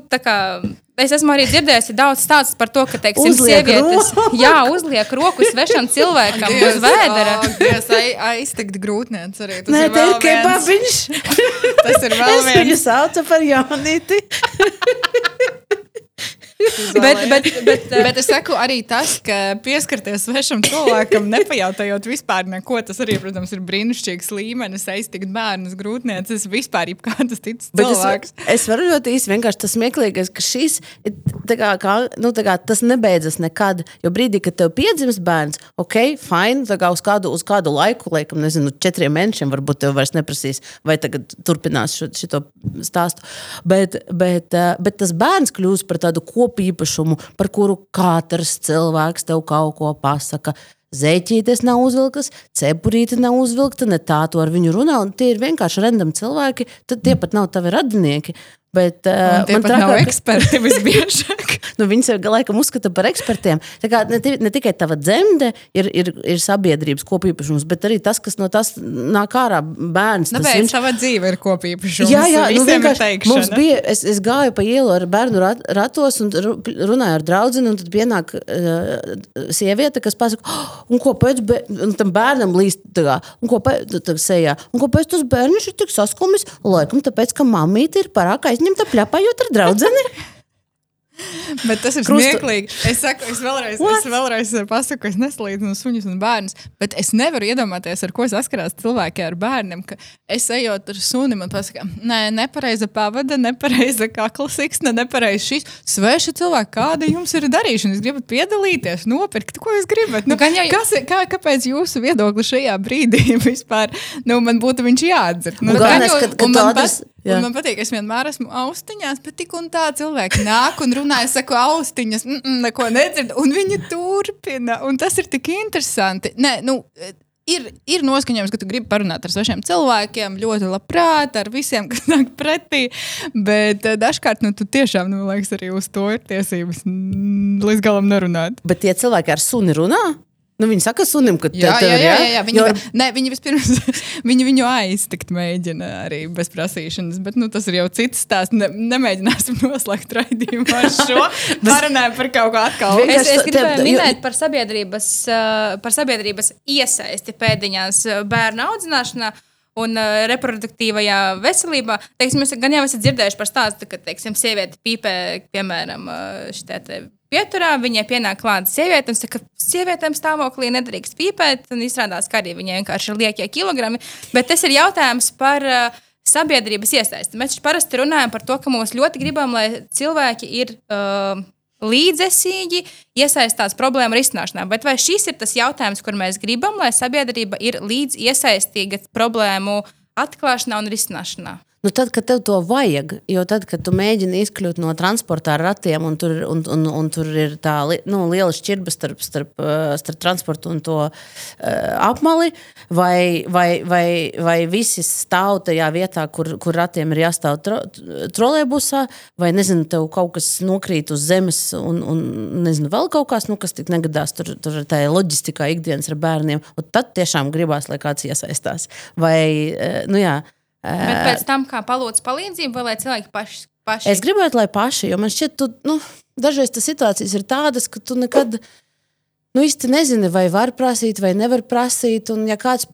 Es esmu arī dzirdējusi daudz stāstu par to, ka, teiksim, uzliek sievietes roku. jā, uzliek roku svešam cilvēkam Dievs, uz vēdera. Tas aiztegt grūtniec arī. Tas Nē, ir tā ir kebabiņš. Tas ir vēl viens. Es viņu saucu par Jānīti. <laughs> bet, bet, bet, <laughs> bet es saku arī tas, ka pieskarties svešam cilvēkam, nepajautājot vispār neko, tas arī, protams, ir brīnišķīgs līmenis, aiztikt bērnus, grūtniecis, vispār jebkādas citas cilvēks. Es, es varu ļoti īsi vienkārši tas smieklīgais, ka šis, kā, kā, nu, kā, tas nebeidzas nekad, jo brīdī, kad tev piedzimst bērns, ok, fine, tā kā uz kādu, uz kādu laiku, laikam, nezinu, četriem mēnešiem varbūt tev vairs neprasīs, vai tagad turpinās šo, šito stāstu, bet, bet, uh, bet tas bērns kļūst par tādu kopu kopīpašumu, par kuru katrs cilvēks tev kaut ko pasaka. Zeķītes nav uzvilktas, cepurīte nav uzvilkta, ne tā tu ar viņu runā. Tie ir vienkārši random cilvēki, tad tie pat nav tavi radinieki. Bet, uh, man liekas, nav eksperti visbiežāk. <laughs> nu, viņus jau laikam uzskata par ekspertiem. Kā, ne, ne tikai tava dzemde ir, ir, ir sabiedrības kopīpašums, bet arī tas, kas no tās nāk ārā bērns. Bet viņš... sava dzīve ir kopīpašums. Jā, jā nu, mums bija, es, es gāju pa ielu ar bērnu rat, ratos un runāju ar draugu, un tad pienāk uh, sieviete, kas pasaka, oh, un ko pēc tam bērnam līst tā, un ko pēc sejā, un ko pēc tas bērns ir tik saskumis, laikam tāpēc, ka mamīte ir parāk aizņemta pļāpājot ar draugu. Bet tas ir Krustu. smieklīgi. Es, saku, es vēlreiz, What? es vēlreiz pasaku, ka es nesalīdzinu suņus un bērnus. Bet es nevaru iedomāties, ar ko saskarās cilvēki ar bērniem. Es ejot ar suni un pasaku, nē, nepareiza pavada, nepareiza kakla siksna, nepareiza šis. Sveši cilvēki, kāda jums ir darīšana? Jūs gribat piedalīties, nopirkt, ko jūs gribat? Nu, jau... kas, kā, kāpēc jūsu viedokli šajā brīdī <laughs> vispār nu, man būtu viņš jāatdzird? Nu, nu, galvenais, kad, kad man, pas, man patīk, es vienmēr esmu austiņās, bet tik un tā cilvēki nāk un runā es saku, austiņas, mm -mm, neko nedzirdu, un viņi turpina. Un tas ir tik interesanti. Nē, nu, ir, ir noskaņojums, ka tu gribi parunāt ar svešiem cilvēkiem, ļoti labprāt, ar visiem, kas <laughs> nāk pretī. Bet eh, dažkārt nu, tu tiešām, nu, liekas, arī uz to ir tiesības līdz galam nerunāt. Bet tie cilvēki ar suni runā? Nu, viņi saka sunim, ka Jā, tev jā, ir, jā, jā, jā. Viņi, Jo- ne, viņi vispirms <laughs> viņi viņu aiztikt mēģina arī bez prasīšanas, bet nu, tas ir jau cits stāsts. Ne, nemēģināsim <laughs> noslēgt raidījumu ar šo. <laughs> Parunājam par kaut ko atkal. Es, es tev- gribēju jo- minēt par sabiedrības, uh, par sabiedrības iesaisti pēdiņās uh, bērnu audzināšanā. Un uh, reproduktīvajā veselībā, teiksim, jūs gan jau esat dzirdējuši par stāstu, ka, teiksim, sieviete pīpē, piemēram, šitā te pieturā, viņai pienāk klāta sieviete un saka, ka sievietēm stāvoklī nedrīkst pīpēt, un izrādās, ka arī viņai vienkārši ir liekie kilogrami. Bet tas ir jautājums par uh, sabiedrības iesaisti. Mēs parasti runājam par to, ka mums ļoti gribam, lai cilvēki ir uh, līdzesīgi iesaistās problēmu risināšanā. Bet vai šis ir tas jautājums, kur mēs gribam, lai sabiedrība ir līdz iesaistīga problēmu atklāšanā un risināšanā? Nu, tad, kad tev to vajag, jo tad, kad tu mēģini izkļūt no transporta ar ratiem, un tur, un, un, un tur ir tā nu, liela šķirba starp, starp, uh, starp transportu un to uh, apmali, vai, vai, vai, vai visi stāv tajā vietā, kur, kur ratiem ir jāstāv tro, trolēbusā, vai nezinu, tev kaut kas nokrīt uz zemes, un, un nezinu, vēl kaut kas, nu, kas tik negadās tur, tur tā loģistikā ikdienas ar bērniem. Tad tiešām gribās, lai kāds iesaistās. Vai, uh, nu jā. Bet pēc tam, kā palūdz palīdzību, vai lai cilvēki paši. paši... Es gribētu, lai paši, jo man šķiet, tu, nu, dažreiz tas situācijas ir tādas, ka tu nekad nu, īsti nezini, vai var prasīt, vai nevar prasīt. Un, ja kāds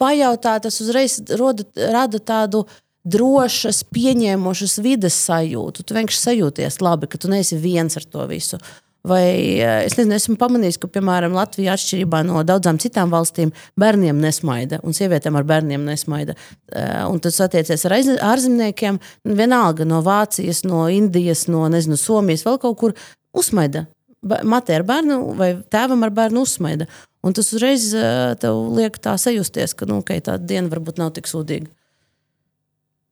pajautā, tas uzreiz roda, rada tādu drošas, pieņēmošas vidas sajūtu. Tu vienkārši sajūties labi, ka tu neesi viens ar to visu. Vai eh, es nezinu, esmu pamanījis, ka, piemēram, Latvija atšķirībā no daudzām citām valstīm bērniem nesmaida, un sievietēm ar bērniem nesmaida. Eh, Un tas attiecies ar ārzemniekiem, vienalga no Vācijas, no Indijas, no nezinu, Somijas, vēl kaut kur uzmaida. Matē ar bērnu vai tēvam ar bērnu uzsmaida. Un tas uzreiz eh, liek tā sajusties, ka nu, okay, tā diena varbūt nav tik sūdīga.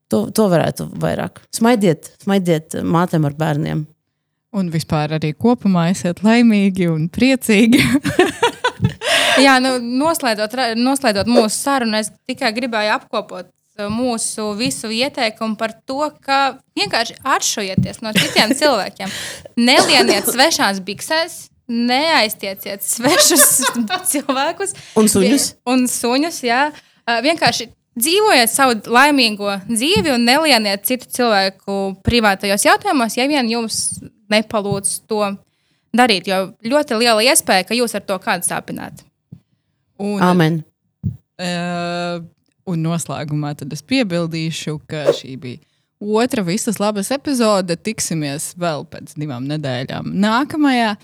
To, to varētu vairāk. Smaidiet, smaidiet mātēm ar bērniem. Un vispār arī kopumā esiet laimīgi un priecīgi. <laughs> Jā, nu, noslēdzot, noslēdzot mūsu sarunu, es tikai gribēju apkopot uh, mūsu visu ieteikumu par to, ka vienkārši atšujieties no citiem <laughs> cilvēkiem. Nelieniet svešās biksēs, neaiztieciet svešus <laughs> cilvēkus. Un suņus. Un suņus, jā. Uh, Vienkārši dzīvojiet savu laimīgo dzīvi un nelieniet citu cilvēku privātajos jautājumos, ja vien jums nepalūdz to darīt. Jo ļoti liela iespēja, ka jūs ar to kādu sāpināt. Un, Amen. Uh, un noslēgumā tad es piebildīšu, ka šī bija otra visas labas epizode. Tiksimies vēl pēc divām nedēļām nākamajā.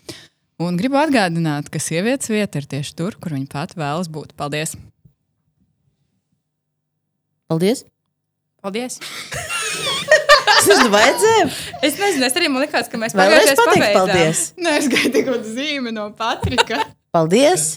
Un gribu atgādināt, ka sievietes vieta ir tieši tur, kur viņa pati vēlas būt. Paldies! Paldies! Paldies! <laughs> Tas ir vajadzēja. Es nezinu, es arī man likās, ka mēs pagājušajā pateikt paldies. Nē, es gaidīju kaut kādu zīmi no Patrika. Paldies!